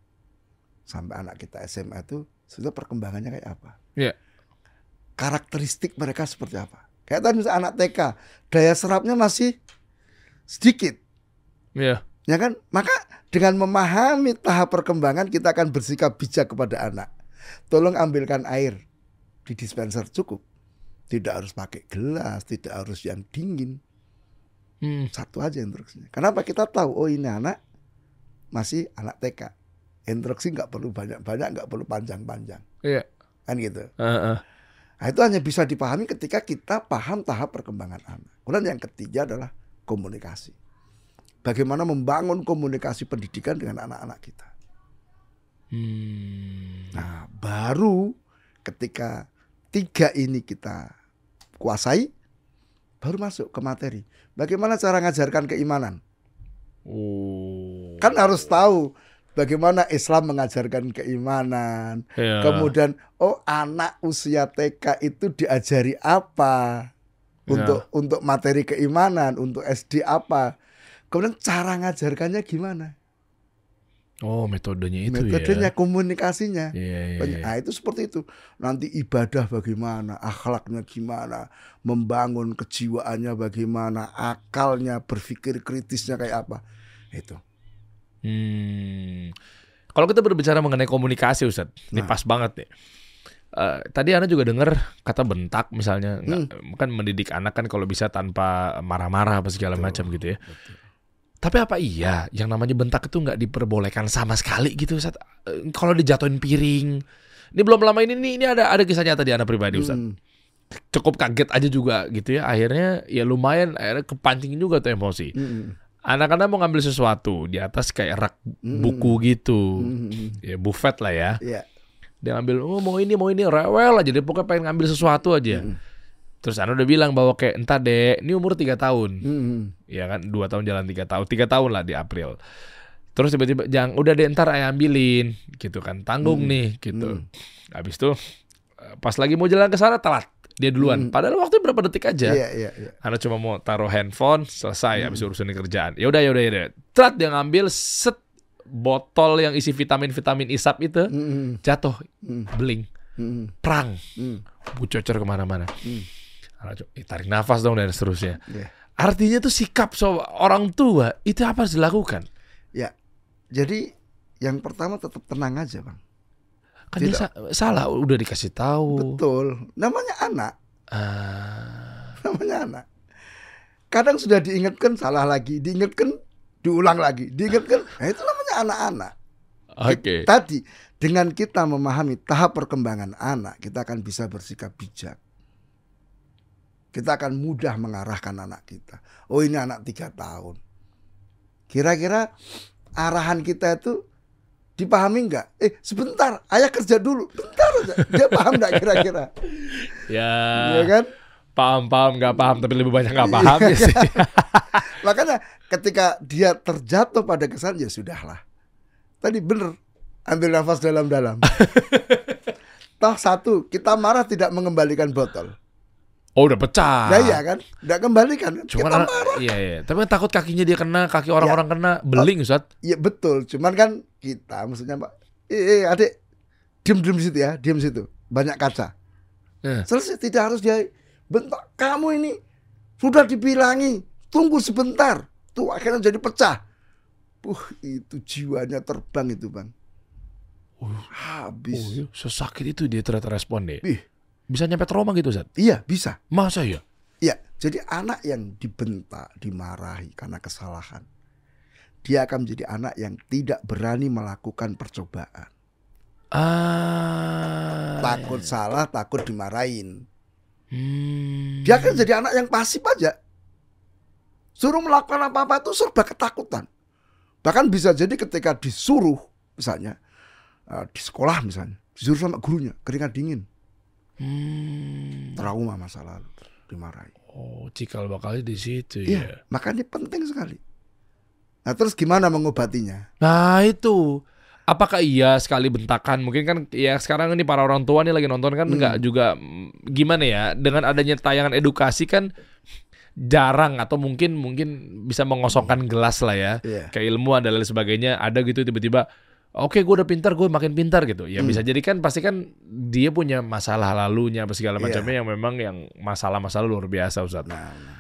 Sampai anak kita SMA itu sudah perkembangannya kayak apa? Iya. Karakteristik mereka seperti apa? Kayak tadi misalnya anak TK, daya serapnya masih sedikit. Ya. Ya kan? Maka dengan memahami tahap perkembangan kita akan bersikap bijak kepada anak. Tolong ambilkan air di dispenser cukup. Tidak harus pakai gelas, tidak harus yang dingin. Hmm. Satu aja instruksinya. Kenapa kita tahu oh ini anak masih anak TK. Instruksi nggak perlu banyak-banyak, nggak perlu panjang-panjang. Iya. Kan gitu. Heeh. Nah, itu hanya bisa dipahami ketika kita paham tahap perkembangan anak. Kemudian yang ketiga adalah komunikasi. Bagaimana membangun komunikasi pendidikan dengan anak-anak kita. Hmm. Nah, baru ketika tiga ini kita kuasai, baru masuk ke materi. Bagaimana cara ngajarkan keimanan? Oh. Kan harus tahu bagaimana Islam mengajarkan keimanan. Ya. Kemudian, oh anak usia TK itu diajari apa? Untuk untuk materi keimanan, untuk SD apa? Kemudian cara ngajarkannya gimana? Oh, metodenya itu Metodenya, ya. komunikasinya. Iya, iya, Banyak- iya. Nah itu seperti itu. Nanti ibadah bagaimana, akhlaknya gimana, membangun kejiwaannya bagaimana, akalnya, berpikir kritisnya kayak apa. Itu. Hmm. Kalau kita berbicara mengenai komunikasi, Ustaz, ini Nah. pas banget nih. Eh, tadi Anda juga dengar kata bentak misalnya, nggak- kan mendidik anak kan kalau bisa tanpa marah-marah apa segala macam gitu ya. betul. Tapi apa iya yang namanya bentak itu nggak diperbolehkan sama sekali gitu Ustaz? Eh, Kalau dijatuhin piring. Ini belum lama ini nih, ini ada ada kisah nyata di anak pribadi Ustaz. Hmm, Cukup kaget aja juga gitu ya. Akhirnya ya lumayan akhirnya kepancing juga tuh emosi. hmm, Anak-anak mau ngambil sesuatu di atas kayak rak hmm, buku gitu. hmm, hmm. Ya buffet lah ya. Iya. Dia ngambil oh mau ini mau ini rewel aja dia pokoknya pengen ngambil sesuatu aja. Hmm, Terus Ana udah bilang bahwa kayak entah deh, ini umur tiga tahun. hmm, ya kan dua tahun jalan tiga tahun tiga tahun lah di April terus tiba-tiba jangan udah deh ntar ayah ambilin gitu kan tanggung Hmm. nih gitu Hmm. habis itu pas lagi mau jalan ke sana telat dia duluan Hmm. padahal waktu berapa detik aja Iya, iya, iya. Ana cuma mau taruh handphone selesai Hmm. habis urusan kerjaan ya udah ya udah ya udah telat dia ngambil set botol yang isi vitamin vitamin isap itu hmm, jatuh hmm, beling hmm, perang hmm, bucocor ke mana-mana. Ana co- eh, tarik nafas dong dan seterusnya Iya. artinya tuh sikap so orang tua itu apa harus dilakukan Ya. Jadi yang pertama tetap tenang aja, Bang. kan dia sa- salah udah dikasih tahu Betul. Namanya anak, Ah, namanya anak. Kadang sudah diingatkan salah lagi, diingatkan diulang lagi, diingatkan. Nah, itu namanya anak-anak. oke Tadi dengan kita memahami tahap perkembangan anak, kita akan bisa bersikap bijak. Kita akan mudah mengarahkan anak kita. Oh ini anak tiga tahun. Kira-kira arahan kita itu dipahami nggak? Eh sebentar, ayah kerja dulu. Bentar aja. Dia paham nggak kira-kira? ya Iya kan? paham paham nggak paham tapi lebih banyak nggak paham ya sih Makanya ketika dia terjatuh pada kesan ya sudahlah. Tadi bener ambil nafas dalam-dalam. Toh satu, kita marah tidak mengembalikan botol. oh udah pecah Nah iya kan? Tidak kembalikan. kan? cuman kita marah. iya iya tapi kan takut kakinya dia kena kaki orang-orang kena beling Ustaz Iya betul. Cuman kan kita maksudnya Pak eh, eh, adik diem diem situ ya, diem situ. Banyak kaca. Eh. Selesai tidak harus dia bentak kamu ini sudah dibilangi tunggu sebentar. Tuh akhirnya jadi pecah. Uh, itu jiwanya terbang itu bang. Oh, Habis. iya, sesakit itu dia ternyata respon deh. Ih, Bisa nyampe trauma gitu, Zat? iya bisa. Masa ya? Iya, jadi anak yang dibentak, dimarahi karena kesalahan, dia akan menjadi anak yang tidak berani melakukan percobaan. Ah. Takut salah, takut dimarahin. Hmm. Dia akan jadi anak yang pasif aja. Suruh melakukan apa-apa itu serba ketakutan. Bahkan bisa jadi ketika disuruh, misalnya eh, di sekolah misalnya, disuruh sama gurunya, keringat dingin, Hmm. trauma masa lalu, dimarahi. Oh, cikal bakalnya di situ Iya, ya. makanya penting sekali. Nah terus gimana mengobatinya? Nah, itu. Apakah iya sekali bentakan? Mungkin kan ya sekarang ini para orang tua nih lagi nonton kan Hmm. nggak juga mm, gimana ya dengan adanya tayangan edukasi kan jarang atau mungkin mungkin bisa mengosongkan gelas lah ya. Iya. Kayak ilmu dan lain sebagainya ada gitu tiba-tiba Oke, gue udah pintar, gue makin pintar gitu. Ya Hmm. bisa jadi kan pasti kan dia punya masalah lalunya apa segala Iya. macamnya yang memang yang masalah-masalah luar biasa Ustaz. Nah, nah,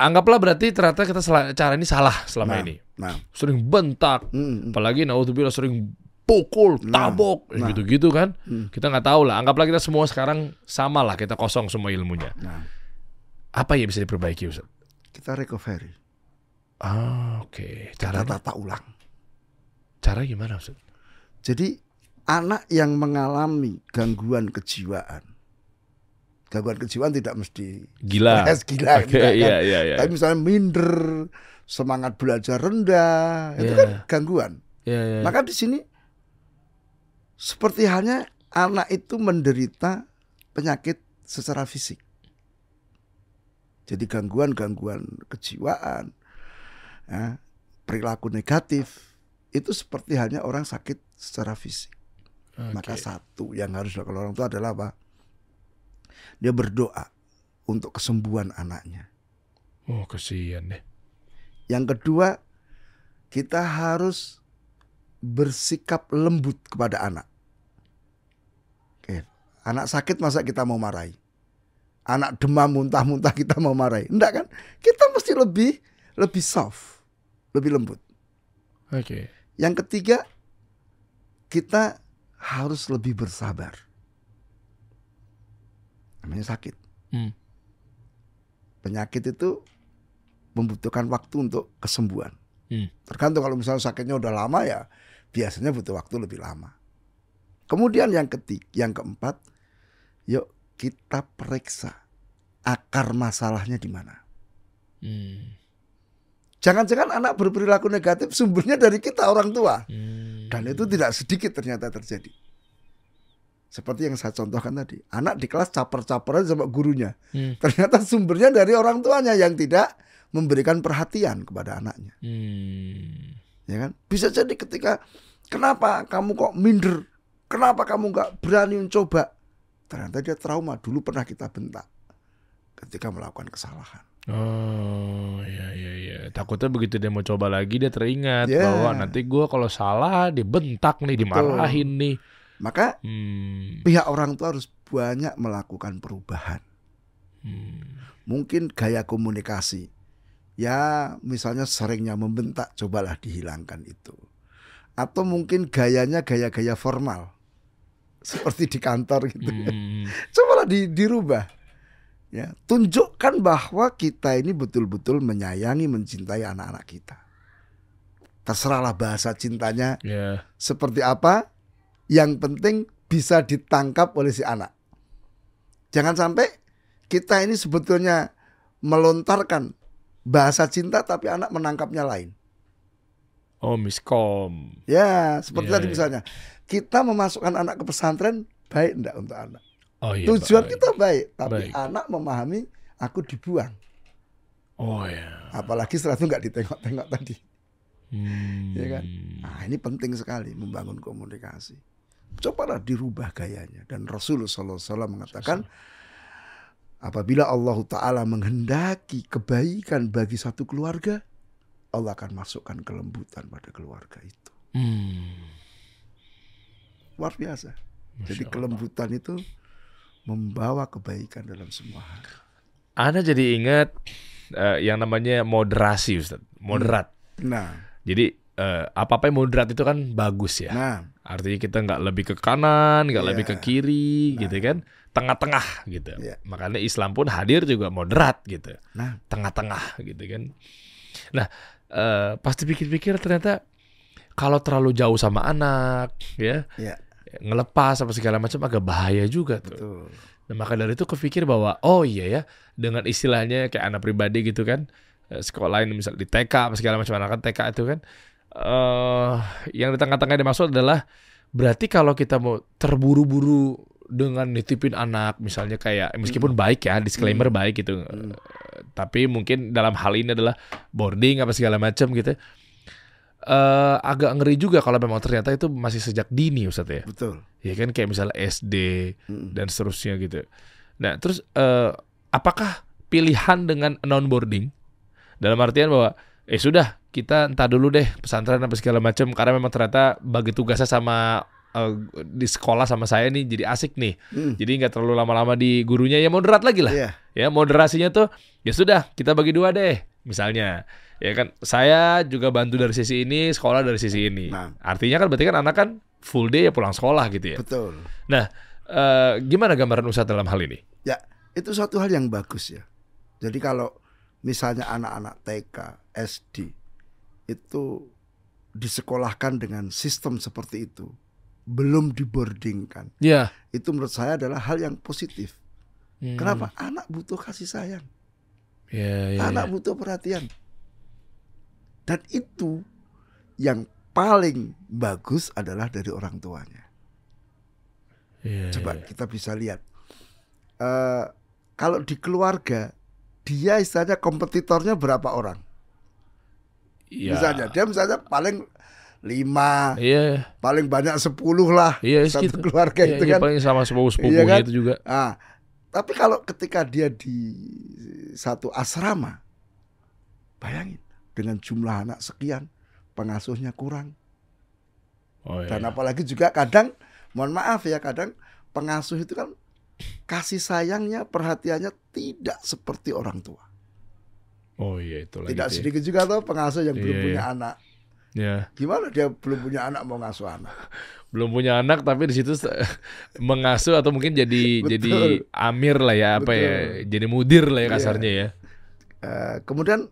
Anggaplah berarti ternyata kita cara ini salah selama nah, ini. nah. Sering bentak, Mm, mm. apalagi naudzubillah sering pukul, Nah, tabok, nah. gitu-gitu kan. Hmm. Kita nggak tahu lah. Anggaplah kita semua sekarang sama lah, kita kosong semua ilmunya. Nah, Apa yang bisa diperbaiki Ustaz? kita recovery, Ah, oke. kita Caranya, tata ulang. cara gimana Ustaz? Jadi anak yang mengalami gangguan kejiwaan, gangguan kejiwaan tidak mesti Gila. stres, gila, Oke, tidak, kan? iya, iya, iya. Tapi misalnya minder, semangat belajar rendah, itu Iya. kan gangguan. Iya, iya. Maka di sini seperti halnya anak itu menderita penyakit secara fisik. Jadi gangguan-gangguan kejiwaan, ya, perilaku negatif itu seperti halnya orang sakit secara fisik. Oke. Maka satu yang harus dilakukan orang tua adalah apa? Dia berdoa untuk kesembuhan anaknya. Oh, kesian deh. Yang kedua, kita harus bersikap lembut kepada anak. Oke, anak sakit masa kita mau marahi? Anak demam muntah-muntah kita mau marahi? Enggak kan? Kita mesti lebih lebih soft, lebih lembut. Oke. Yang ketiga, kita harus lebih bersabar. Namanya sakit. Hmm. Penyakit itu membutuhkan waktu untuk kesembuhan. Hmm. Tergantung kalau misalnya sakitnya udah lama ya biasanya butuh waktu lebih lama. Kemudian yang ketiga, yang keempat, yuk kita periksa akar masalahnya di mana. Hmm. Jangan-jangan anak berperilaku negatif sumbernya dari kita orang tua. Hmm. Dan itu tidak sedikit ternyata terjadi. Seperti yang saya contohkan tadi, anak di kelas caper-caperan sama gurunya. Hmm. Ternyata sumbernya dari orang tuanya yang tidak memberikan perhatian kepada anaknya. Hmm. Ya kan? Bisa jadi ketika kenapa kamu kok minder? Kenapa kamu nggak berani mencoba? Ternyata dia trauma dulu pernah kita bentak ketika melakukan kesalahan. Oh iya iya iya. Takutnya begitu dia mau coba lagi dia teringat Ya. bahwa nanti gua kalau salah dibentak nih, dimarahin nih. Maka Hmm. pihak orang tua harus banyak melakukan perubahan. Hmm. Mungkin gaya komunikasi. Ya, misalnya seringnya membentak, cobalah dihilangkan itu. Atau mungkin gayanya gaya-gaya formal. Seperti di kantor gitu. Hmm. Cobalah di, dirubah. Ya, tunjukkan bahwa kita ini betul-betul menyayangi, mencintai anak-anak kita. Terserahlah bahasa cintanya Ya. seperti apa, yang penting bisa ditangkap oleh si anak. Jangan sampai kita ini sebetulnya melontarkan bahasa cinta tapi anak menangkapnya lain. Oh miskom. Ya, seperti Iya, tadi iya. misalnya, kita memasukkan anak ke pesantren baik enggak untuk anak? Oh iya. Tujuan baik. kita baik, tapi Baik. anak memahami aku dibuang. Oh ya. Apalagi setelah itu nggak ditengok-tengok tadi. Hmm. Iya kan? Nah, ini penting sekali membangun komunikasi. Cobalah dirubah gayanya dan Rasulullah SAW mengatakan apabila Allah Taala menghendaki kebaikan bagi satu keluarga, Allah akan masukkan kelembutan pada keluarga itu. Hmm. luar biasa. Jadi Masya Allah. kelembutan itu membawa kebaikan dalam semua hal. Anda jadi ingat eh, yang namanya moderasi, Ustaz. Moderat. Nah, Jadi eh, apa-apa yang moderat itu kan bagus ya. nah, Artinya kita nggak lebih ke kanan, nggak Iya. lebih ke kiri, gitu kan? Tengah-tengah gitu. Iya. Makanya Islam pun hadir juga moderat gitu. nah, Tengah-tengah gitu kan. Nah, eh, pasti pikir-pikir ternyata kalau terlalu jauh sama anak, ya, ya ngelepas apa segala macam agak bahaya juga tuh. betul. Nah, maka dari itu kepikir bahwa oh iya ya dengan istilahnya kayak anak pribadi gitu kan eh, sekolah ini misal di TK apa segala macam anak kan TK itu kan eh yang di tengah-tengah dimaksud adalah berarti kalau kita mau terburu-buru dengan nitipin anak misalnya kayak meskipun baik ya disclaimer baik gitu Hmm. Eh, tapi mungkin dalam hal ini adalah boarding apa segala macam gitu eh agak ngeri juga kalau memang ternyata itu masih sejak dini Ustaz ya Betul. ya kan kayak misalnya SD Mm. dan seterusnya gitu. Nah, terus eh, apakah pilihan dengan non boarding dalam artian bahwa eh sudah kita entar dulu deh pesantren apa segala macam karena memang ternyata bagi tugasnya sama eh, di sekolah sama saya nih jadi asik nih. Mm. Jadi nggak terlalu lama-lama di gurunya ya moderat lagi lah. Iya. Ya moderasinya tuh ya sudah kita bagi dua deh misalnya. Ya kan saya juga bantu dari sisi ini, sekolah dari sisi ini. Nah. Artinya kan berarti kan anak kan full day ya pulang sekolah gitu ya. Betul. Nah, eh, gimana gambaran Ustadz dalam hal ini? Ya, itu suatu hal yang bagus ya. Jadi kalau misalnya anak-anak TK, SD itu disekolahkan dengan sistem seperti itu, belum diboardingkan, Ya. itu menurut saya adalah hal yang positif. Hmm. Kenapa? Anak butuh kasih sayang, Ya, ya, anak ya. butuh perhatian, dan itu yang paling bagus adalah dari orang tuanya. Ya, Coba ya. kita bisa lihat. Eh kalau di keluarga dia istilahnya kompetitornya berapa orang? Ya. Misalnya dia misalnya paling lima, Iya, paling banyak sepuluh lah iya satu segitu. keluarga Iya, itu iya, kan. paling sama sepupu Iya sepupunya kan? itu juga. Ah, tapi kalau ketika dia di satu asrama, bayangin dengan jumlah anak sekian, pengasuhnya kurang. Oh, iya. Dan apalagi juga kadang, mohon maaf ya, kadang pengasuh itu kan kasih sayangnya, perhatiannya tidak seperti orang tua. Oh iya itu lagi. Tidak tuh ya. sedikit juga tuh pengasuh yang belum Iya, punya iya. anak. Ya. Gimana dia belum punya anak mau ngasuh anak? Belum punya anak tapi di situ mengasuh atau mungkin jadi Betul. jadi amir lah ya apa ya, Betul. jadi mudir lah ya Iya. kasarnya ya. Eh, kemudian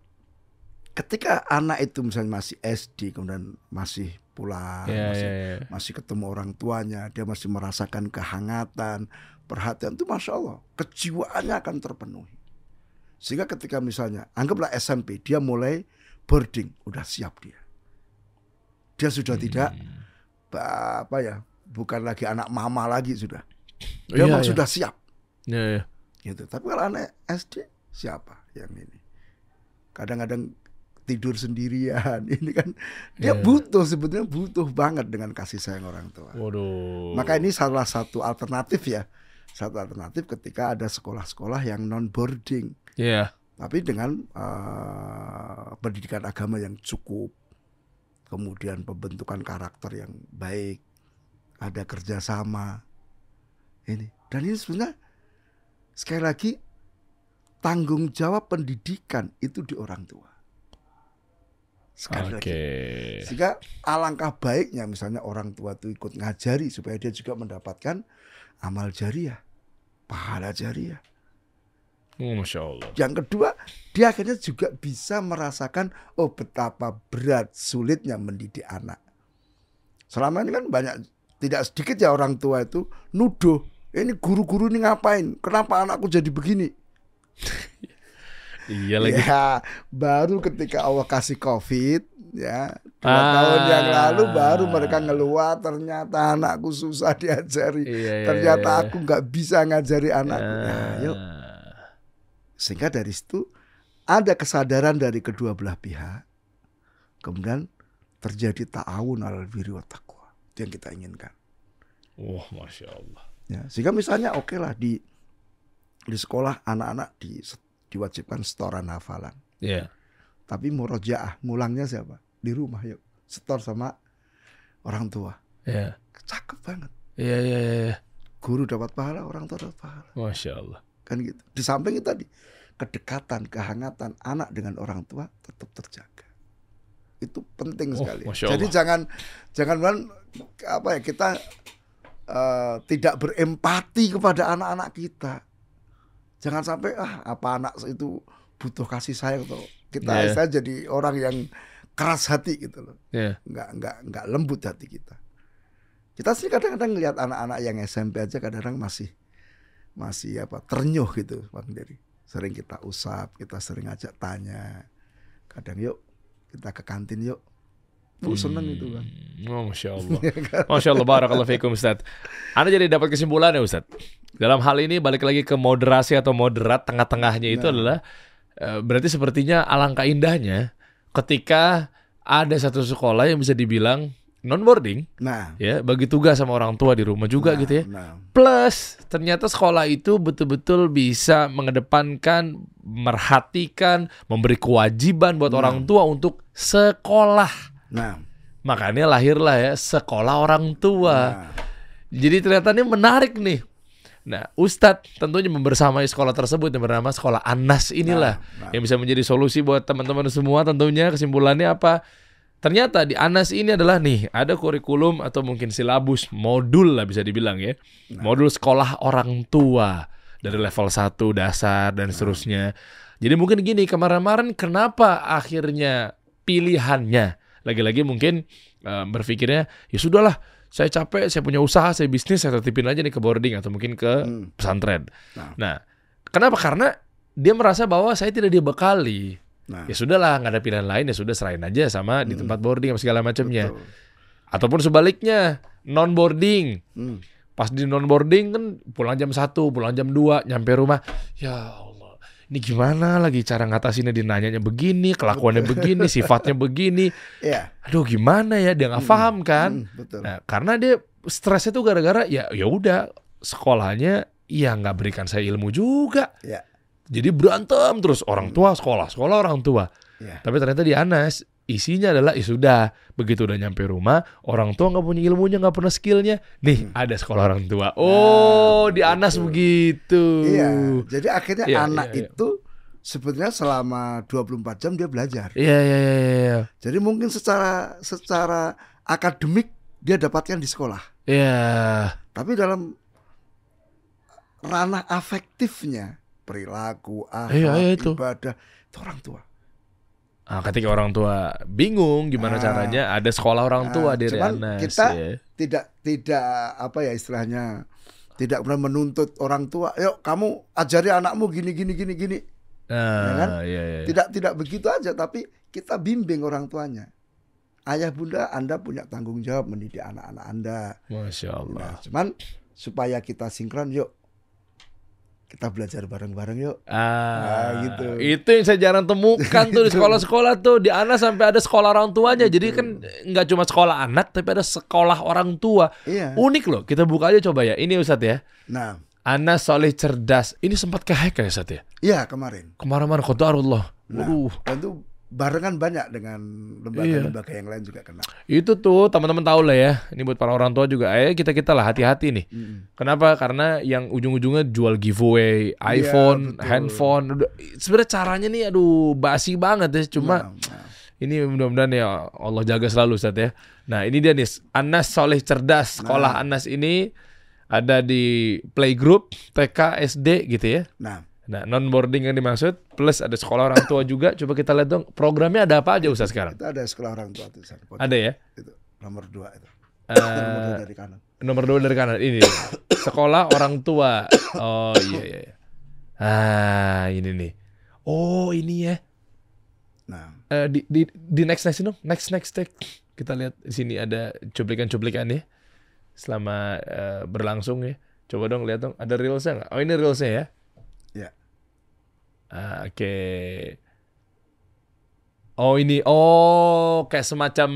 ketika anak itu misalnya masih SD, kemudian masih pulang, Iya, masih, iya, iya. masih ketemu orang tuanya, dia masih merasakan kehangatan, perhatian itu masya Allah, kejiwaannya akan terpenuhi. Sehingga ketika misalnya anggaplah SMP, dia mulai boarding, udah siap dia. Dia sudah tidak Hmm. ba- apa ya, bukan lagi anak mama lagi sudah. Dia iya, memang iya. sudah siap. Iya, iya. gitu. Tapi kalau anak SD siapa yang ini? Kadang-kadang tidur sendirian. Ini kan dia Iya. butuh sebetulnya butuh banget dengan kasih sayang orang tua. Waduh. Maka ini salah satu alternatif ya. Satu alternatif ketika ada sekolah-sekolah yang non boarding, Iya. tapi dengan eh, pendidikan agama yang cukup. Kemudian pembentukan karakter yang baik, ada kerjasama. Ini dan ini sebenarnya sekali lagi tanggung jawab pendidikan itu di orang tua. Sekali Oke. lagi. Sehingga alangkah baiknya misalnya orang tua itu ikut ngajari supaya dia juga mendapatkan amal jariah, pahala jariah. Oh, Masya Allah. Yang kedua, dia akhirnya juga bisa merasakan oh betapa berat sulitnya mendidik anak. Selama ini kan banyak tidak sedikit ya orang tua itu nuduh, ini guru-guru ini ngapain? Kenapa anakku jadi begini? Iya lagi. Ya, baru ketika Allah kasih Covid ya, dua Ah. tahun yang lalu baru mereka ngeluar ternyata anakku susah diajari. Iya, iya, Ternyata iya. aku nggak bisa ngajari anakku. Nah, Ah. yuk sehingga dari situ ada kesadaran dari kedua belah pihak kemudian terjadi ta'awun alal birri wa taqwa itu yang kita inginkan Wah, Masya Allah. ya sehingga misalnya oke lah di di sekolah anak-anak di diwajibkan setoran hafalan Iya. tapi murojaah ngulangnya siapa di rumah yuk setor sama orang tua Iya. cakep banget Iya iya iya. iya. Guru dapat pahala, orang tua dapat pahala. Masya Allah. Kan gitu. Di samping itu tadi kedekatan, kehangatan anak dengan orang tua tetap terjaga. Itu penting Oh, sekali. Jadi jangan jangan apa ya kita eh, tidak berempati kepada anak-anak kita. Jangan sampai ah apa anak itu butuh kasih sayang atau kita Iya. saya jadi orang yang keras hati gitu loh. Iya. nggak nggak nggak lembut hati kita. Kita sih kadang-kadang ngelihat anak-anak yang SMP aja kadang-kadang masih masih apa ternyuh gitu Bang Dery. Sering kita usap, kita sering ajak tanya. Kadang yuk kita ke kantin yuk. Bu seneng itu kan. Oh, Masya Allah. Masya Allah, barakallahu fikum Ustaz. Anda jadi dapat kesimpulan ya Ustaz. Dalam hal ini balik lagi ke moderasi atau moderat tengah-tengahnya itu Nah. adalah eh, berarti sepertinya alangkah indahnya ketika ada satu sekolah yang bisa dibilang non boarding Nah, ya bagi tugas sama orang tua di rumah juga nah, gitu ya. Nah, Plus ternyata sekolah itu betul-betul bisa mengedepankan, merhatikan, memberi kewajiban buat Nah. orang tua untuk sekolah. nah, Makanya lahirlah ya sekolah orang tua. nah. Jadi ternyata ini menarik nih. Nah, Ustadz tentunya membersamai sekolah tersebut yang bernama Sekolah Anas inilah Nah, nah. yang bisa menjadi solusi buat teman-teman semua tentunya kesimpulannya apa? Ternyata di Anas ini adalah nih ada kurikulum atau mungkin silabus modul lah bisa dibilang ya. Nah. Modul sekolah orang tua dari level 1 dasar Nah. dan seterusnya. Jadi mungkin gini kemarin-kemarin kenapa akhirnya pilihannya lagi-lagi mungkin eh, berpikirnya ya sudahlah saya capek, saya punya usaha, saya bisnis, saya tertipin aja nih ke boarding atau mungkin ke Hmm. pesantren. Nah. Nah, kenapa? Karena dia merasa bahwa saya tidak dibekali. Nah, Ya sudahlah, nggak ada pilihan lain ya sudah serahin aja sama di Hmm. tempat boarding segala macamnya. Ataupun sebaliknya, non boarding. Hmm. Pas di non boarding kan pulang jam 1, pulang jam 2, nyampe rumah. Ya Allah, ini gimana lagi cara ngatasinnya dinanyanya begini, kelakuannya begini, sifatnya begini. Iya. Aduh, gimana ya? Dia nggak paham kan? Hmm, betul. Nah, karena dia stresnya tuh gara-gara ya ya udah sekolahnya ya nggak berikan saya ilmu juga. Ya. Jadi berantem terus. Orang tua sekolah, sekolah orang tua. Ya. Tapi ternyata di Anas isinya adalah ya sudah. Begitu udah nyampe rumah orang tua nggak punya ilmunya nggak pernah skillnya. Nih ada sekolah orang tua. Oh di Anas betul. begitu. Iya, jadi akhirnya Iya, anak iya, iya. itu sebenarnya selama 24 jam dia belajar. iya iya iya iya. Jadi mungkin secara secara akademik dia dapatkan di sekolah, iya. Tapi dalam ranah afektifnya, perilaku, akhlak, Iya, iya, itu. ibadah itu orang tua. Ah, ketika orang tua bingung gimana Ah. caranya ada sekolah orang tua Ah, di cuman Anas kita- ya. Tidak tidak apa ya istilahnya tidak pernah menuntut orang tua, yuk kamu ajari anakmu gini gini gini gini. Nah, kan? iya, iya. Tidak tidak begitu aja, tapi kita bimbing orang tuanya. Ayah bunda, anda punya tanggung jawab mendidik anak-anak anda. Masya Allah. Nah, cuman supaya kita sinkron, yuk kita belajar bareng-bareng yuk. Ah, Nah, gitu. Itu yang saya jarang temukan tuh di sekolah-sekolah tuh di Anas sampai ada sekolah orang tuanya. Jadi kan nggak cuma sekolah anak tapi ada sekolah orang tua. Iya. Unik loh. Kita buka aja coba ya. Ini Ustadz ya. Nah, Anas Soleh Cerdas. Ini sempat kehack ya Ustadz ya? iya kemarin. Kemarin-kemarin Qadarullah. Nah. Waduh. Dan itu barengan banyak dengan lembaga-lembaga yang lain juga kena. Itu tuh teman-teman tahu lah ya. Ini buat para orang tua juga. Eh kita kita lah hati-hati nih. Mm-mm. Kenapa? Karena yang ujung-ujungnya jual giveaway iPhone, Iya, betul. handphone. Udah, sebenarnya caranya nih aduh basi banget ya. Cuma Nah, nah. ini mudah-mudahan ya Allah jaga selalu Ustaz ya. Nah ini dia nih Anas Soleh Cerdas. Sekolah Nah. Anas ini ada di playgroup TK SD gitu ya. Nah, Nah non boarding yang dimaksud plus ada sekolah orang tua juga. Coba kita lihat dong programnya ada apa aja Ustaz sekarang? kita ada sekolah orang tua tuh San. Ada ya. itu nomor dua itu. Eh, nomor dua dari kanan. nomor dua dari kanan ini sekolah orang tua oh iya iya iya. ah ini nih oh ini ya Nah, Eh, di, di di next next dong next next take kita lihat di sini ada cuplikan-cuplikan ya selama eh, berlangsung ya coba dong lihat dong ada reelsnya nggak oh ini reelsnya ya Ya. Ah, oke oh ini oh kayak semacam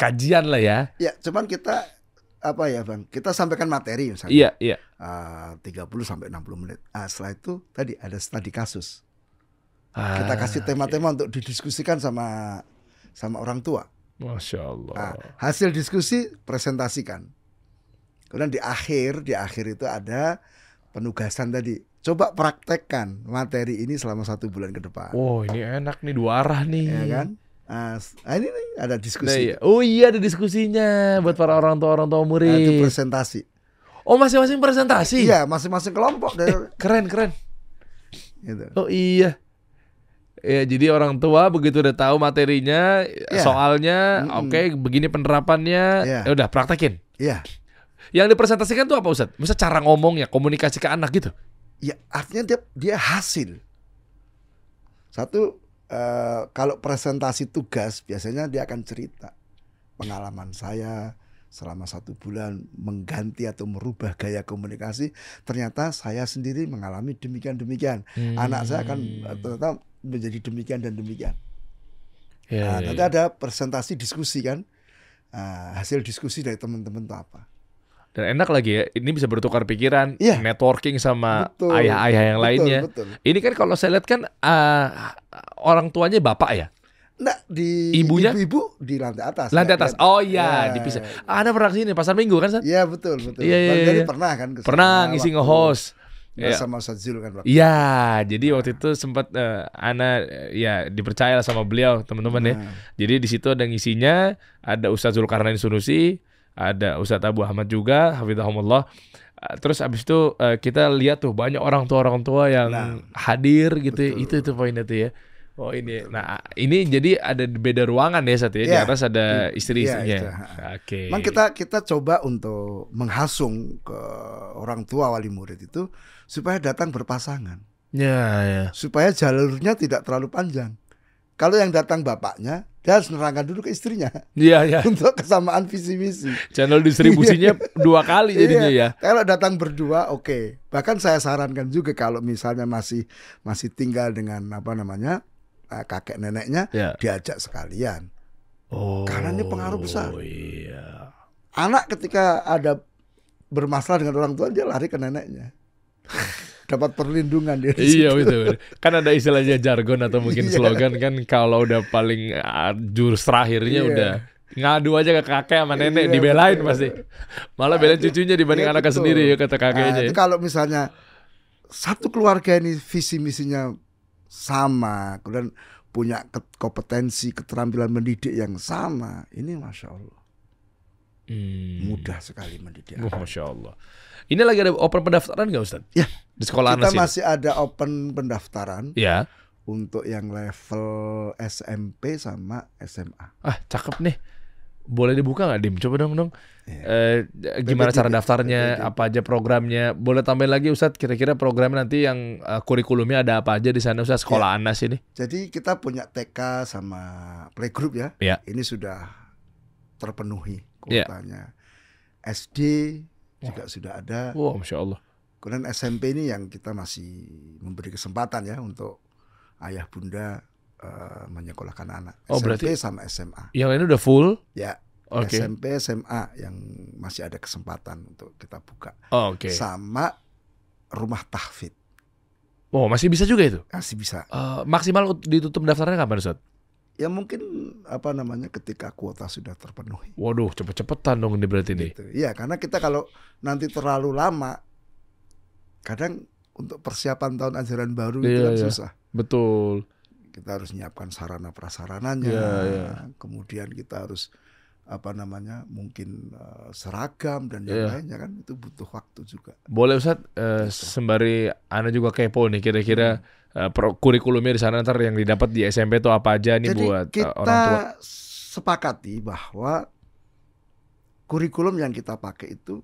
kajian lah ya ya cuman kita apa ya bang? Kita sampaikan materi misalnya. iya iya Ah, 30 sampai 60 menit. Ah, setelah itu tadi ada studi kasus. Ah, Kita kasih tema-tema untuk didiskusikan sama sama orang tua. masya Allah Ah, hasil diskusi presentasikan Kemudian di akhir, di akhir itu ada penugasan tadi. Coba praktekkan materi ini selama satu bulan ke depan. Wow, ini enak nih dua arah nih. Ya kan? Nah, nah, ini nih ada Nah, diskusi. iya. Oh iya ada diskusinya buat para orang tua orang tua Nah, itu murid. presentasi. Oh masing-masing presentasi. Iya, masing-masing kelompok dari Keren keren. gitu. Oh iya. Ya, jadi orang tua begitu udah tahu materinya, Iya. soalnya, Mm-mm. oke, begini penerapannya, Iya. ya udah praktekin. Iya. Yang dipresentasikan tuh apa Ustaz? Misal cara ngomongnya, komunikasi ke anak gitu. Ya, artinya dia dia hasil. Satu eh, kalau presentasi tugas biasanya dia akan cerita pengalaman saya selama satu bulan mengganti atau merubah gaya komunikasi. Ternyata saya sendiri mengalami demikian demikian. Anak saya akan eh, ternyata menjadi demikian dan demikian. Ya, Nah, ya, nanti ya. ada presentasi diskusi kan. Nah, hasil diskusi dari teman-teman itu apa? Dan enak lagi ya, ini bisa bertukar pikiran, Iya. networking sama Betul. ayah-ayah yang Betul, lainnya. Betul. Ini kan kalau saya lihat kan ah, orang tuanya bapak ya, Nah, di Ibunya? ibu-ibu di lantai atas. lantai Ya, atas. kan? Oh iya, Ya. dipisah. Ada pernah sini pasar minggu kan? Iya betul betul. Iya, iya, iya, iya. pernah kan ke sana Pernah ngisi waktu nge-host. Ya. Bersama Ustaz Zul kan waktu. Iya, jadi waktu itu sempat eh, Ana ya dipercaya sama beliau teman-teman ya. Nah, Jadi di situ ada ngisinya, ada Ustadz Zulkarnain Sunusi, ada Ustadz Abu Ahmad juga, Hafizahumullah. Eh, Terus abis itu eh, kita lihat tuh banyak orang tua orang tua yang Nah, hadir gitu, betul. itu itu poinnya tuh ya. Oh ini, nah ini jadi ada beda ruangan ya satu ya di Iya, atas ada i- istri-istrinya. iya, itu. Oke. Memang kita kita coba untuk menghasung ke orang tua wali murid itu supaya datang berpasangan, Ya ya. supaya jalurnya tidak terlalu panjang. Kalau yang datang bapaknya, dia harus nerangkan dulu ke istrinya Iya ya. untuk kesamaan visi misi. Channel distribusinya dua kali jadinya ya. Kalau datang berdua oke. Bahkan saya sarankan juga kalau misalnya masih masih tinggal dengan apa namanya eh, kakek neneknya Ya. diajak sekalian. Oh. Karena ini pengaruh besar. Iya. Anak ketika ada bermasalah dengan orang tua dia lari ke neneknya. Dapat perlindungan dia. di Iya betul. Kan ada istilahnya jargon atau mungkin Iya. slogan kan kalau udah paling ah, jurus terakhirnya Iya. udah ngadu aja ke kakek sama nenek Iya, dibelain betul. pasti. Malah belain cucunya dibanding Iya, anaknya sendiri ya kata Nah, kakeknya. itu ya. kalau misalnya satu keluarga ini visi misinya sama, kemudian punya kompetensi, keterampilan mendidik yang sama, ini masya Allah Hmm. mudah sekali mendidik. Oh, Masya Allah. Ini lagi ada open pendaftaran nggak Ustaz? Ya. Di sekolah Kita masih ada open pendaftaran Ya. untuk yang level SMP sama SMA. Ah cakep nih. Boleh dibuka nggak Dim? Coba dong dong. Iya. Eh, gimana cara daftarnya? Apa aja programnya? Boleh tambahin lagi Ustadz? Kira-kira program nanti yang eh, kurikulumnya ada apa aja di sana Ustadz? Sekolah Anas ini? Jadi kita punya TK sama playgroup ya. Ya. Ini sudah terpenuhi Ya. kuotanya. SD juga sudah ada. Wow, masya Allah. Kemudian SMP ini yang kita masih memberi kesempatan ya untuk ayah bunda eh, menyekolahkan anak. Oh, SMP berarti- sama SMA. Yang lain udah full? Ya. Oke. SMP, SMA yang masih ada kesempatan untuk kita buka. Oh, Oke. Sama rumah tahfidz Oh, masih bisa juga itu? masih bisa. Eh, maksimal ut- ditutup daftarnya kapan Ustadz? Ya mungkin apa namanya ketika kuota sudah terpenuhi. Waduh, cepet-cepetan dong ini berarti nih. Gitu. Iya, karena kita kalau nanti terlalu lama, kadang untuk persiapan tahun ajaran baru itu Iya, kan iya. susah. Betul. Kita harus menyiapkan sarana prasarananya, Iya, iya. kemudian kita harus apa namanya mungkin eh, seragam dan yang Iya. lainnya kan itu butuh waktu juga. Boleh Ustadz, eh, Gitu. sembari Anda juga kepo nih kira-kira eh, pro- kurikulumnya di sana ntar yang didapat di SMP itu apa aja nih Jadi buat eh, kita orang tua? sepakati bahwa kurikulum yang kita pakai itu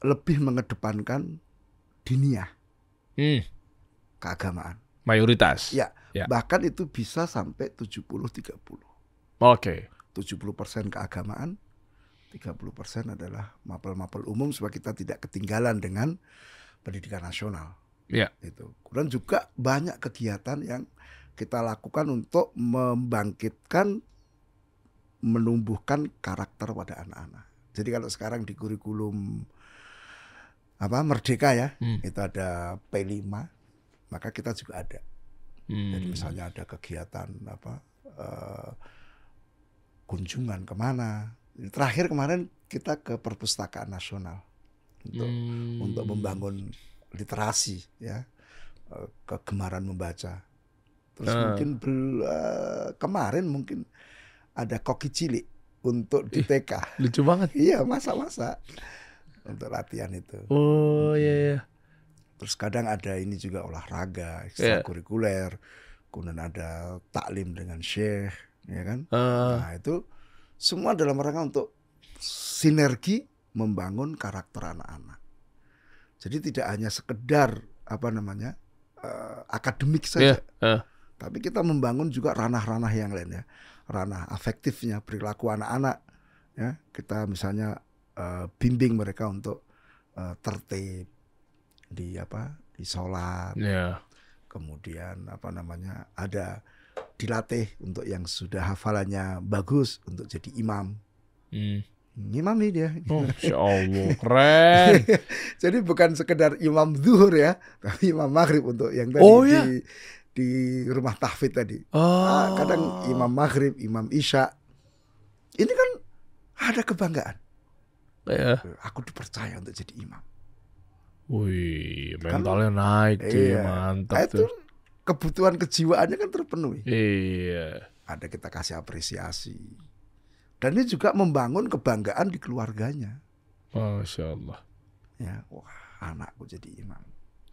lebih mengedepankan diniyah Hmm, keagamaan. mayoritas. Ya. Ya. Bahkan itu bisa sampai 70-30. Oke. 70% keagamaan, 30% adalah mapel-mapel umum supaya kita tidak ketinggalan dengan pendidikan nasional. Ya. Itu. Kemudian juga banyak kegiatan yang kita lakukan untuk membangkitkan menumbuhkan karakter pada anak-anak. Jadi kalau sekarang di kurikulum apa Merdeka ya, Hmm. itu ada P5, maka kita juga ada. Hmm. Jadi misalnya ada kegiatan apa eh, kunjungan ke mana. Terakhir kemarin kita ke perpustakaan nasional untuk Hmm. untuk membangun literasi ya. Eh, kegemaran membaca. Terus Ah. mungkin bel- eh, kemarin mungkin ada koki cilik untuk di TK lucu banget. iya masa-masa untuk latihan itu. Oh iya iya. terus kadang ada ini juga olahraga Iya. ekstrakurikuler kemudian ada taklim dengan syekh ya kan? Eh, nah itu semua dalam rangka untuk sinergi membangun karakter anak-anak jadi tidak hanya sekedar apa namanya eh, akademik Iya, saja eh. tapi kita membangun juga ranah-ranah yang lain ya ranah afektifnya perilaku anak-anak ya kita misalnya eh, bimbing mereka untuk eh, tertib di apa di sholat Iya. kemudian apa namanya ada dilatih untuk yang sudah hafalannya bagus untuk jadi imam Hmm. Ngimami dia Oh, Allah, keren. jadi bukan sekedar imam zuhur ya tapi imam maghrib untuk yang tadi Oh, di ya? di rumah tahfidz tadi Oh. Ah, kadang imam maghrib imam isya ini kan ada kebanggaan Iya. aku dipercaya untuk jadi imam Wih, Kan- mentalnya naik cuy, Iya. mantap Nah, itu tuh. kebutuhan kejiwaannya kan terpenuhi Iya. ada kita kasih apresiasi dan ini juga membangun kebanggaan di keluarganya Masya Allah. ya wah anakku jadi imam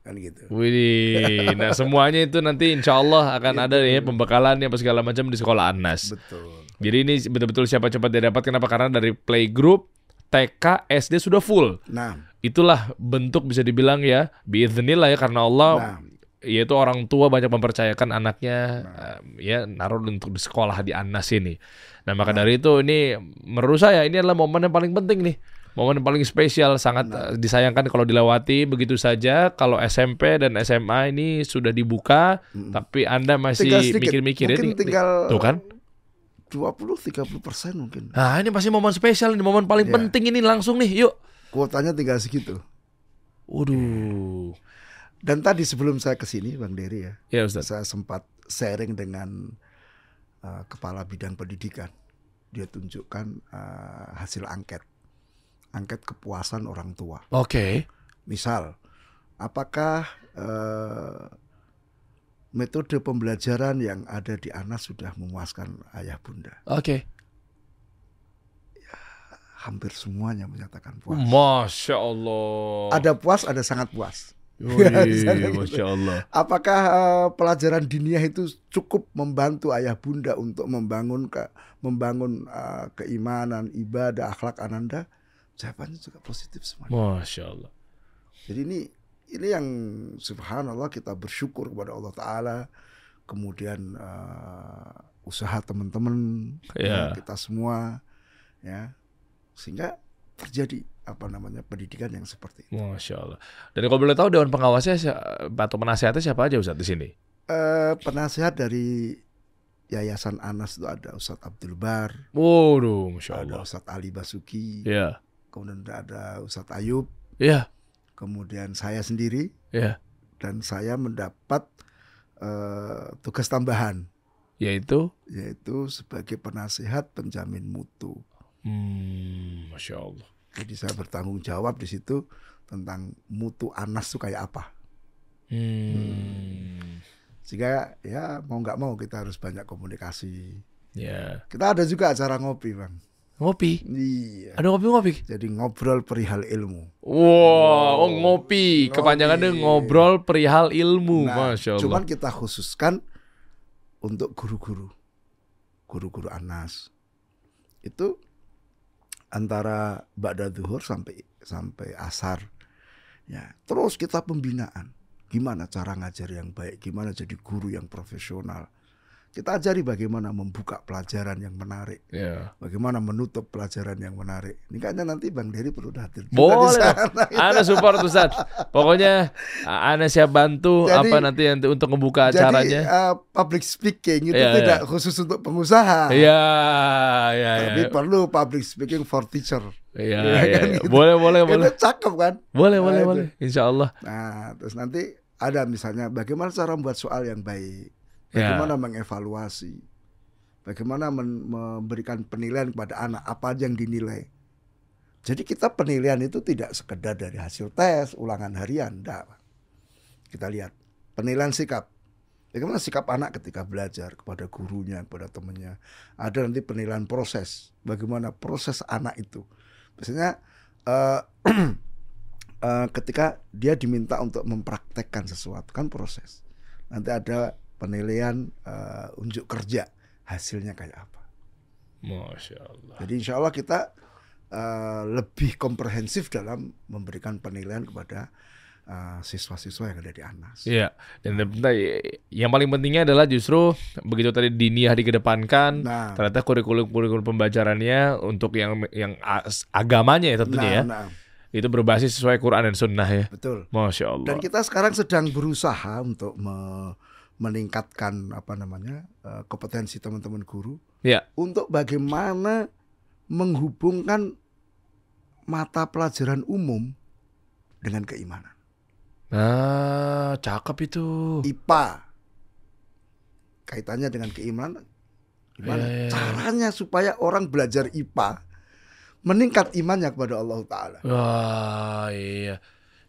kan gitu Wih, nah semuanya itu nanti insya Allah akan Gitu. ada ya pembekalannya apa segala macam di sekolah Anas. betul Jadi ini betul-betul siapa cepat dia dapat. Kenapa? Karena dari playgroup, TK, SD sudah full. nah Itulah bentuk bisa dibilang ya, biiznillah ya karena Allah nah yaitu orang tua banyak mempercayakan anaknya Nah. ya naruh untuk di sekolah di Anas ini. Nah maka dari itu ini menurut saya ini adalah momen yang paling penting nih. Momen yang paling spesial sangat Nah. disayangkan kalau dilewati begitu saja. Kalau SMP dan SMA ini sudah dibuka, Mm. tapi anda masih mikir-mikir ya. mungkin tinggal Tuh kan? 20-30 persen mungkin Nah ini pasti momen spesial ini momen paling Iya. penting ini langsung nih. Yuk. kuotanya tinggal segitu Waduh. Dan tadi sebelum saya ke sini Bang Dery ya Ya Ustaz. saya sempat sharing dengan uh, kepala bidang pendidikan. Dia tunjukkan uh, hasil angket, angket kepuasan orang tua. Oke. Misal, apakah uh, metode pembelajaran yang ada di Anas sudah memuaskan ayah bunda? Oke. Hampir semuanya menyatakan puas. Masya Allah. Ada puas, ada sangat puas. Misalnya gitu. Masya Allah. Apakah eh, pelajaran diniyah itu cukup membantu ayah bunda untuk membangun ke membangun eh, keimanan, ibadah, akhlak ananda? Jawabannya juga positif semua. Masya Allah. Jadi ini ini yang subhanallah kita bersyukur kepada Allah Taala. Kemudian eh, usaha teman-teman ya, kita semua, ya sehingga terjadi apa namanya pendidikan yang seperti itu. Masya Allah. Dan kalau boleh tahu Dewan Pengawasnya atau penasehatnya siapa aja Ustaz di sini? Eh, penasihat dari Yayasan Anas itu ada Ustadz Abdul Bar, Waduh, Masya ada Allah. Ustadz Ali Basuki, Iya. kemudian ada Ustadz Ayub, Iya. kemudian saya sendiri Iya. dan saya mendapat eh, tugas tambahan Yaitu yaitu sebagai penasihat penjamin mutu. hmm, Masya Allah. Jadi saya bertanggung jawab di situ tentang mutu Anas itu kayak apa. Hmm. Sehingga ya mau nggak mau kita harus banyak komunikasi. Ya. Kita ada juga acara ngopi, Bang. Ngopi. Iya. Ada ngopi-ngopi. Jadi ngobrol perihal ilmu. Wow, oh, ngopi. Kepanjangannya Ngopi. ngobrol perihal ilmu. Nah, Masya Allah. cuman kita khususkan untuk guru-guru, guru-guru Anas. Itu antara Ba'da Zuhur sampai sampai asar. Ya, terus kita pembinaan. Gimana cara ngajar yang baik, gimana jadi guru yang profesional. Kita ajari bagaimana membuka pelajaran yang menarik, Ya. bagaimana menutup pelajaran yang menarik. Ini kayaknya nanti Bang Dery perlu hadir juga di Boleh. sana. Ana support Ustaz. Pokoknya Ana siap bantu Jadi- apa nanti untuk membuka Jadi acaranya. eh, public speaking itu Iya, tidak khusus untuk pengusaha. Iya, iya, Tapi iya. perlu public speaking for teacher. Iya, Iya iya. kan iya. gitu. Boleh, boleh, boleh. Itu cakep kan? Boleh, Nah, boleh, itu. boleh. Insya Allah. Nah, terus nanti ada misalnya bagaimana cara membuat soal yang baik, Bagaimana mengevaluasi, bagaimana men- memberikan penilaian kepada anak apa aja yang dinilai. Jadi kita penilaian itu tidak sekedar dari hasil tes, ulangan harian, enggak. Kita lihat penilaian sikap. Bagaimana sikap anak ketika belajar kepada gurunya, kepada temannya. Ada nanti penilaian proses. Bagaimana proses anak itu. Biasanya eh, eh, ketika dia diminta untuk mempraktekkan sesuatu kan proses. Nanti ada penilaian eh, unjuk kerja hasilnya kayak apa. Masya Allah. Jadi insya Allah kita eh, lebih komprehensif dalam memberikan penilaian kepada eh, siswa-siswa yang ada di Anas. Iya, dan ternyata yang paling pentingnya adalah justru begitu tadi diniyah dikedepankan, Nah, ternyata kurikulum-kurikulum pembajarannya untuk yang yang agamanya ya tentunya nah, ya, nah, itu berbasis sesuai Quran dan Sunnah ya. betul. Masya Allah. Dan kita sekarang sedang berusaha untuk me- meningkatkan apa namanya eh, kompetensi teman-teman guru Ya. untuk bagaimana menghubungkan mata pelajaran umum dengan keimanan. Nah, cakep itu. IPA kaitannya dengan keimanan gimana? Iya, iya, iya. Caranya supaya orang belajar IPA meningkat imannya kepada Allah Taala. Wah, iya.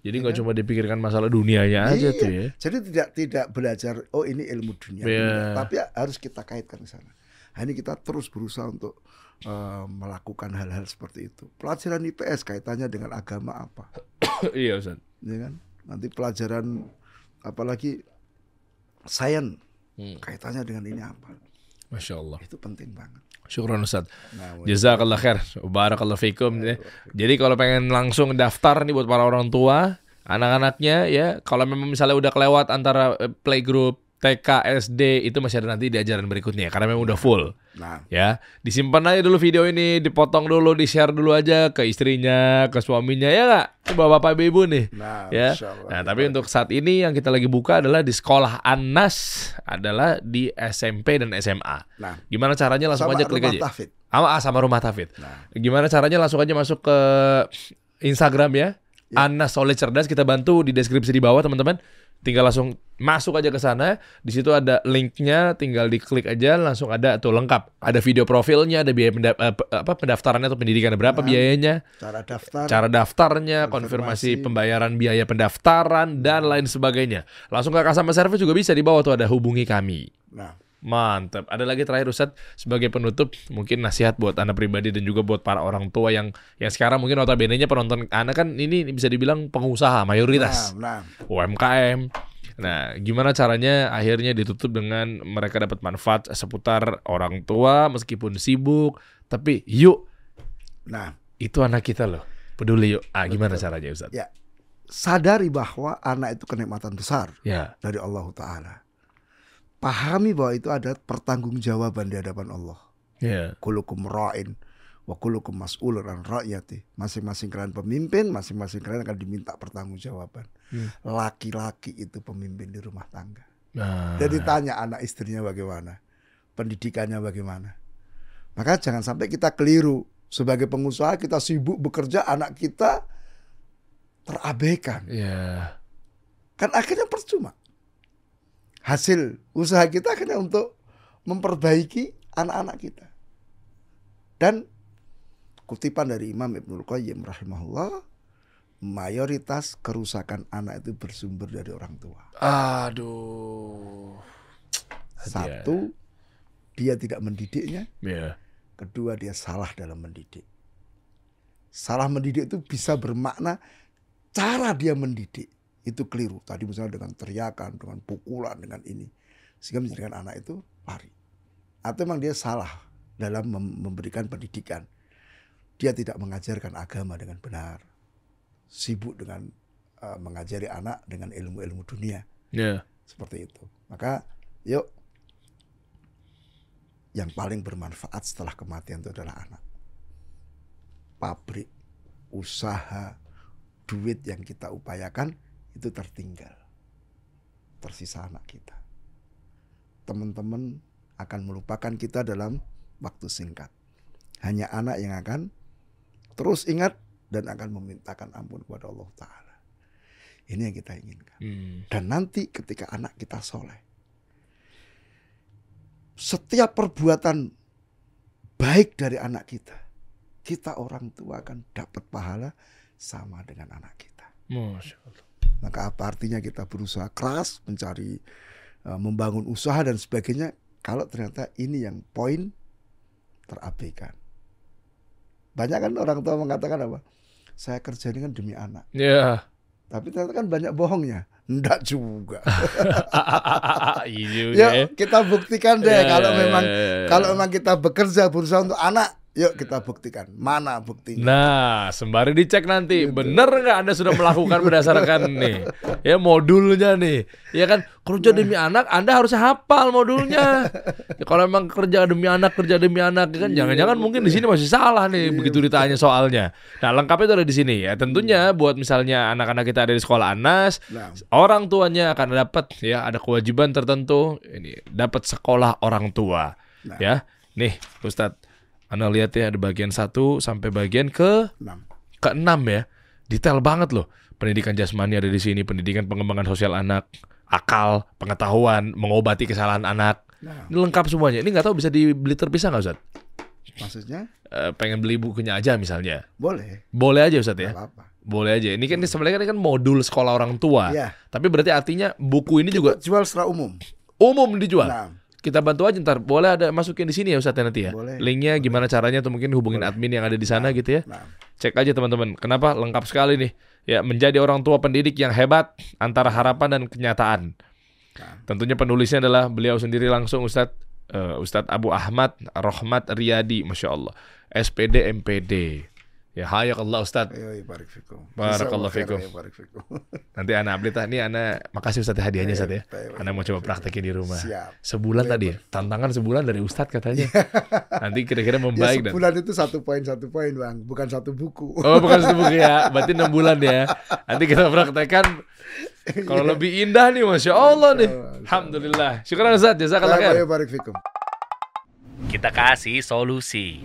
Jadi Ya nggak kan? cuma dipikirkan masalah dunianya aja Iya. tuh ya. Jadi tidak tidak belajar oh ini ilmu dunia, Iya. Tidak. tapi harus kita kaitkan ke sana. Nah, ini kita terus berusaha untuk eh, melakukan hal-hal seperti itu. Pelajaran IPS kaitannya dengan agama apa, iya, Ustaz. ya kan? Nanti pelajaran apalagi sains Hmm. kaitannya dengan ini apa? Masya Allah. Itu penting banget. Syukron Ustaz. Nah, Jazakallah khair. Barakallah fikum. ya. Jadi kalau pengen langsung daftar nih buat para orang tua, anak-anaknya ya, kalau memang misalnya udah kelewat antara eh, playgroup, TK, SD itu masih ada nanti di ajaran berikutnya karena memang udah full nah, ya. Disimpan aja dulu video ini, dipotong dulu, di-share dulu aja ke istrinya, ke suaminya ya nggak? Coba Bapak Ibu nih. nah, Ya. Nah, tapi untuk saat ini yang kita lagi buka adalah di sekolah Anas adalah di SMP dan SMA. nah, Gimana caranya langsung sama aja klik aja. tahfidz. Sama, ah, sama rumah Tafid. Nah, Gimana caranya langsung aja masuk ke Instagram ya. Ya. Anas Soleh Cerdas kita bantu di deskripsi di bawah teman-teman. Tinggal langsung masuk aja ke sana. Di situ ada linknya, tinggal diklik aja langsung ada tuh lengkap. Ada video profilnya, ada biaya penda- eh, apa pendaftarannya atau pendidikan berapa Nah. biayanya, cara daftar. cara daftarnya, konfirmasi Konfirmasi. pembayaran biaya pendaftaran dan lain sebagainya. Langsung ke customer service juga bisa di bawah tuh ada hubungi kami. Nah, Mantap. Ada lagi terakhir Ustadz sebagai penutup mungkin nasihat buat anak pribadi dan juga buat para orang tua yang yang sekarang mungkin notabene-nya penonton anak kan ini bisa dibilang pengusaha mayoritas nah, nah, UMKM. Nah, gimana caranya akhirnya ditutup dengan mereka dapat manfaat seputar orang tua meskipun sibuk, tapi yuk nah. itu anak kita loh. Peduli yuk. Ah, gimana caranya Ustadz? Ya. Sadari bahwa anak itu kenikmatan besar Ya. dari Allah Taala. Pahami bahwa itu ada pertanggungjawaban di hadapan Allah. Ya. Kulukum ra'in wa kulukum mas'ulun an ra'yati. Masing-masing kalian pemimpin, masing-masing kalian akan diminta pertanggungjawaban. Hmm. Laki-laki itu pemimpin di rumah tangga. Nah. Dan ditanya anak istrinya bagaimana, pendidikannya bagaimana. Maka jangan sampai kita keliru. Sebagai pengusaha kita sibuk bekerja, anak kita terabaikan. Ya. Kan akhirnya percuma. Hasil usaha kita akhirnya untuk memperbaiki anak-anak kita. Dan kutipan dari Imam Ibnul Qayyim rahimahullah, mayoritas kerusakan anak itu bersumber dari orang tua. Aduh. Satu, dia tidak mendidiknya. Ya. Kedua, dia salah dalam mendidik. Salah mendidik itu bisa bermakna cara dia mendidik itu keliru. Tadi misalnya dengan teriakan, dengan pukulan, dengan ini. Sehingga menjadikan anak itu lari. Atau memang dia salah dalam mem- memberikan pendidikan. Dia tidak mengajarkan agama dengan benar. Sibuk dengan eh, mengajari anak dengan ilmu-ilmu dunia. Ya. Seperti itu. Maka yuk yang paling bermanfaat setelah kematian itu adalah anak. Pabrik, usaha, duit yang kita upayakan itu tertinggal. Tersisa anak kita. Teman-teman akan melupakan kita dalam waktu singkat. Hanya anak yang akan terus ingat dan akan memintakan ampun kepada Allah Ta'ala. Ini yang kita inginkan. Hmm. Dan nanti ketika anak kita soleh, setiap perbuatan baik dari anak kita kita orang tua akan dapat pahala sama dengan anak kita. Masya Allah. Maka apa artinya kita berusaha keras mencari uh, membangun usaha dan sebagainya kalau ternyata ini yang poin terabaikan. Banyak kan orang tua mengatakan apa? Saya kerja ini kan demi anak. Ya. Tapi ternyata kan banyak bohongnya. Enggak juga. Iya Yuk ya. kita buktikan deh Ya, kalau ya, memang ya, ya. kalau memang kita bekerja berusaha untuk anak, yuk kita buktikan. Mana buktinya? Nah, sembari dicek nanti bener nggak Anda sudah melakukan berdasarkan nih ya modulnya nih. Ya kan kerja demi anak Anda harus hafal modulnya. Ya, kalau emang kerja demi anak kerja demi anak ya kan jangan-jangan mungkin di sini masih salah nih begitu ditanya soalnya. Nah, lengkapnya itu ada di sini ya. Tentunya buat misalnya anak-anak kita ada di sekolah Anas, Nah, orang tuanya akan dapat ya ada kewajiban tertentu ini dapat sekolah orang tua Nah. ya nih Ustadz Anda lihat ya ada bagian satu sampai bagian ke enam. keenam ya detail banget loh pendidikan jasmani ada di sini pendidikan pengembangan sosial anak akal pengetahuan mengobati kesalahan anak Nah, ini lengkap semuanya ini nggak tahu bisa dibeli terpisah nggak Ustadz maksudnya Eh, pengen beli bukunya aja misalnya boleh. boleh aja Ustadz ya nggak apa-apa. boleh aja ini kan ini sebenarnya kan modul sekolah orang tua Iya. tapi berarti artinya buku ini juga Jual secara umum. umum dijual. Nah, Kita bantu aja ntar. Boleh ada masukin di sini ya Ustaz ya nanti ya. Boleh. Linknya gimana caranya tuh mungkin hubungin admin yang ada di sana gitu ya. nah, Cek aja teman-teman. Kenapa lengkap sekali nih. Ya menjadi orang tua pendidik yang hebat antara harapan dan kenyataan. Nah. Tentunya penulisnya adalah beliau sendiri langsung Ustadz eh, Ustadz Abu Ahmad Rohmat Riyadi, masya Allah, SPD MPD. Ya hayak Allah Ustadz. ayo barik fikum. Barakallahu Jazakallahu fikum. ya. Nanti anak ah, ini anak makasih Ustadz ya hadiahnya Ustadz ya. Anak mau coba praktekin di rumah. Siap. Sebulan tadi ya. Tantangan sebulan dari Ustadz katanya. Nanti kira-kira Ya membaik dan. sebulan itu satu poin satu poin bang, bukan satu buku. Oh bukan satu buku ya, berarti 6 bulan ya. Nanti kita praktekkan kalau lebih indah nih, masya Allah nih. Alhamdulillah. Syukur Ustaz, jazakallah khair. ayo barik fikum. Kita kasih solusi.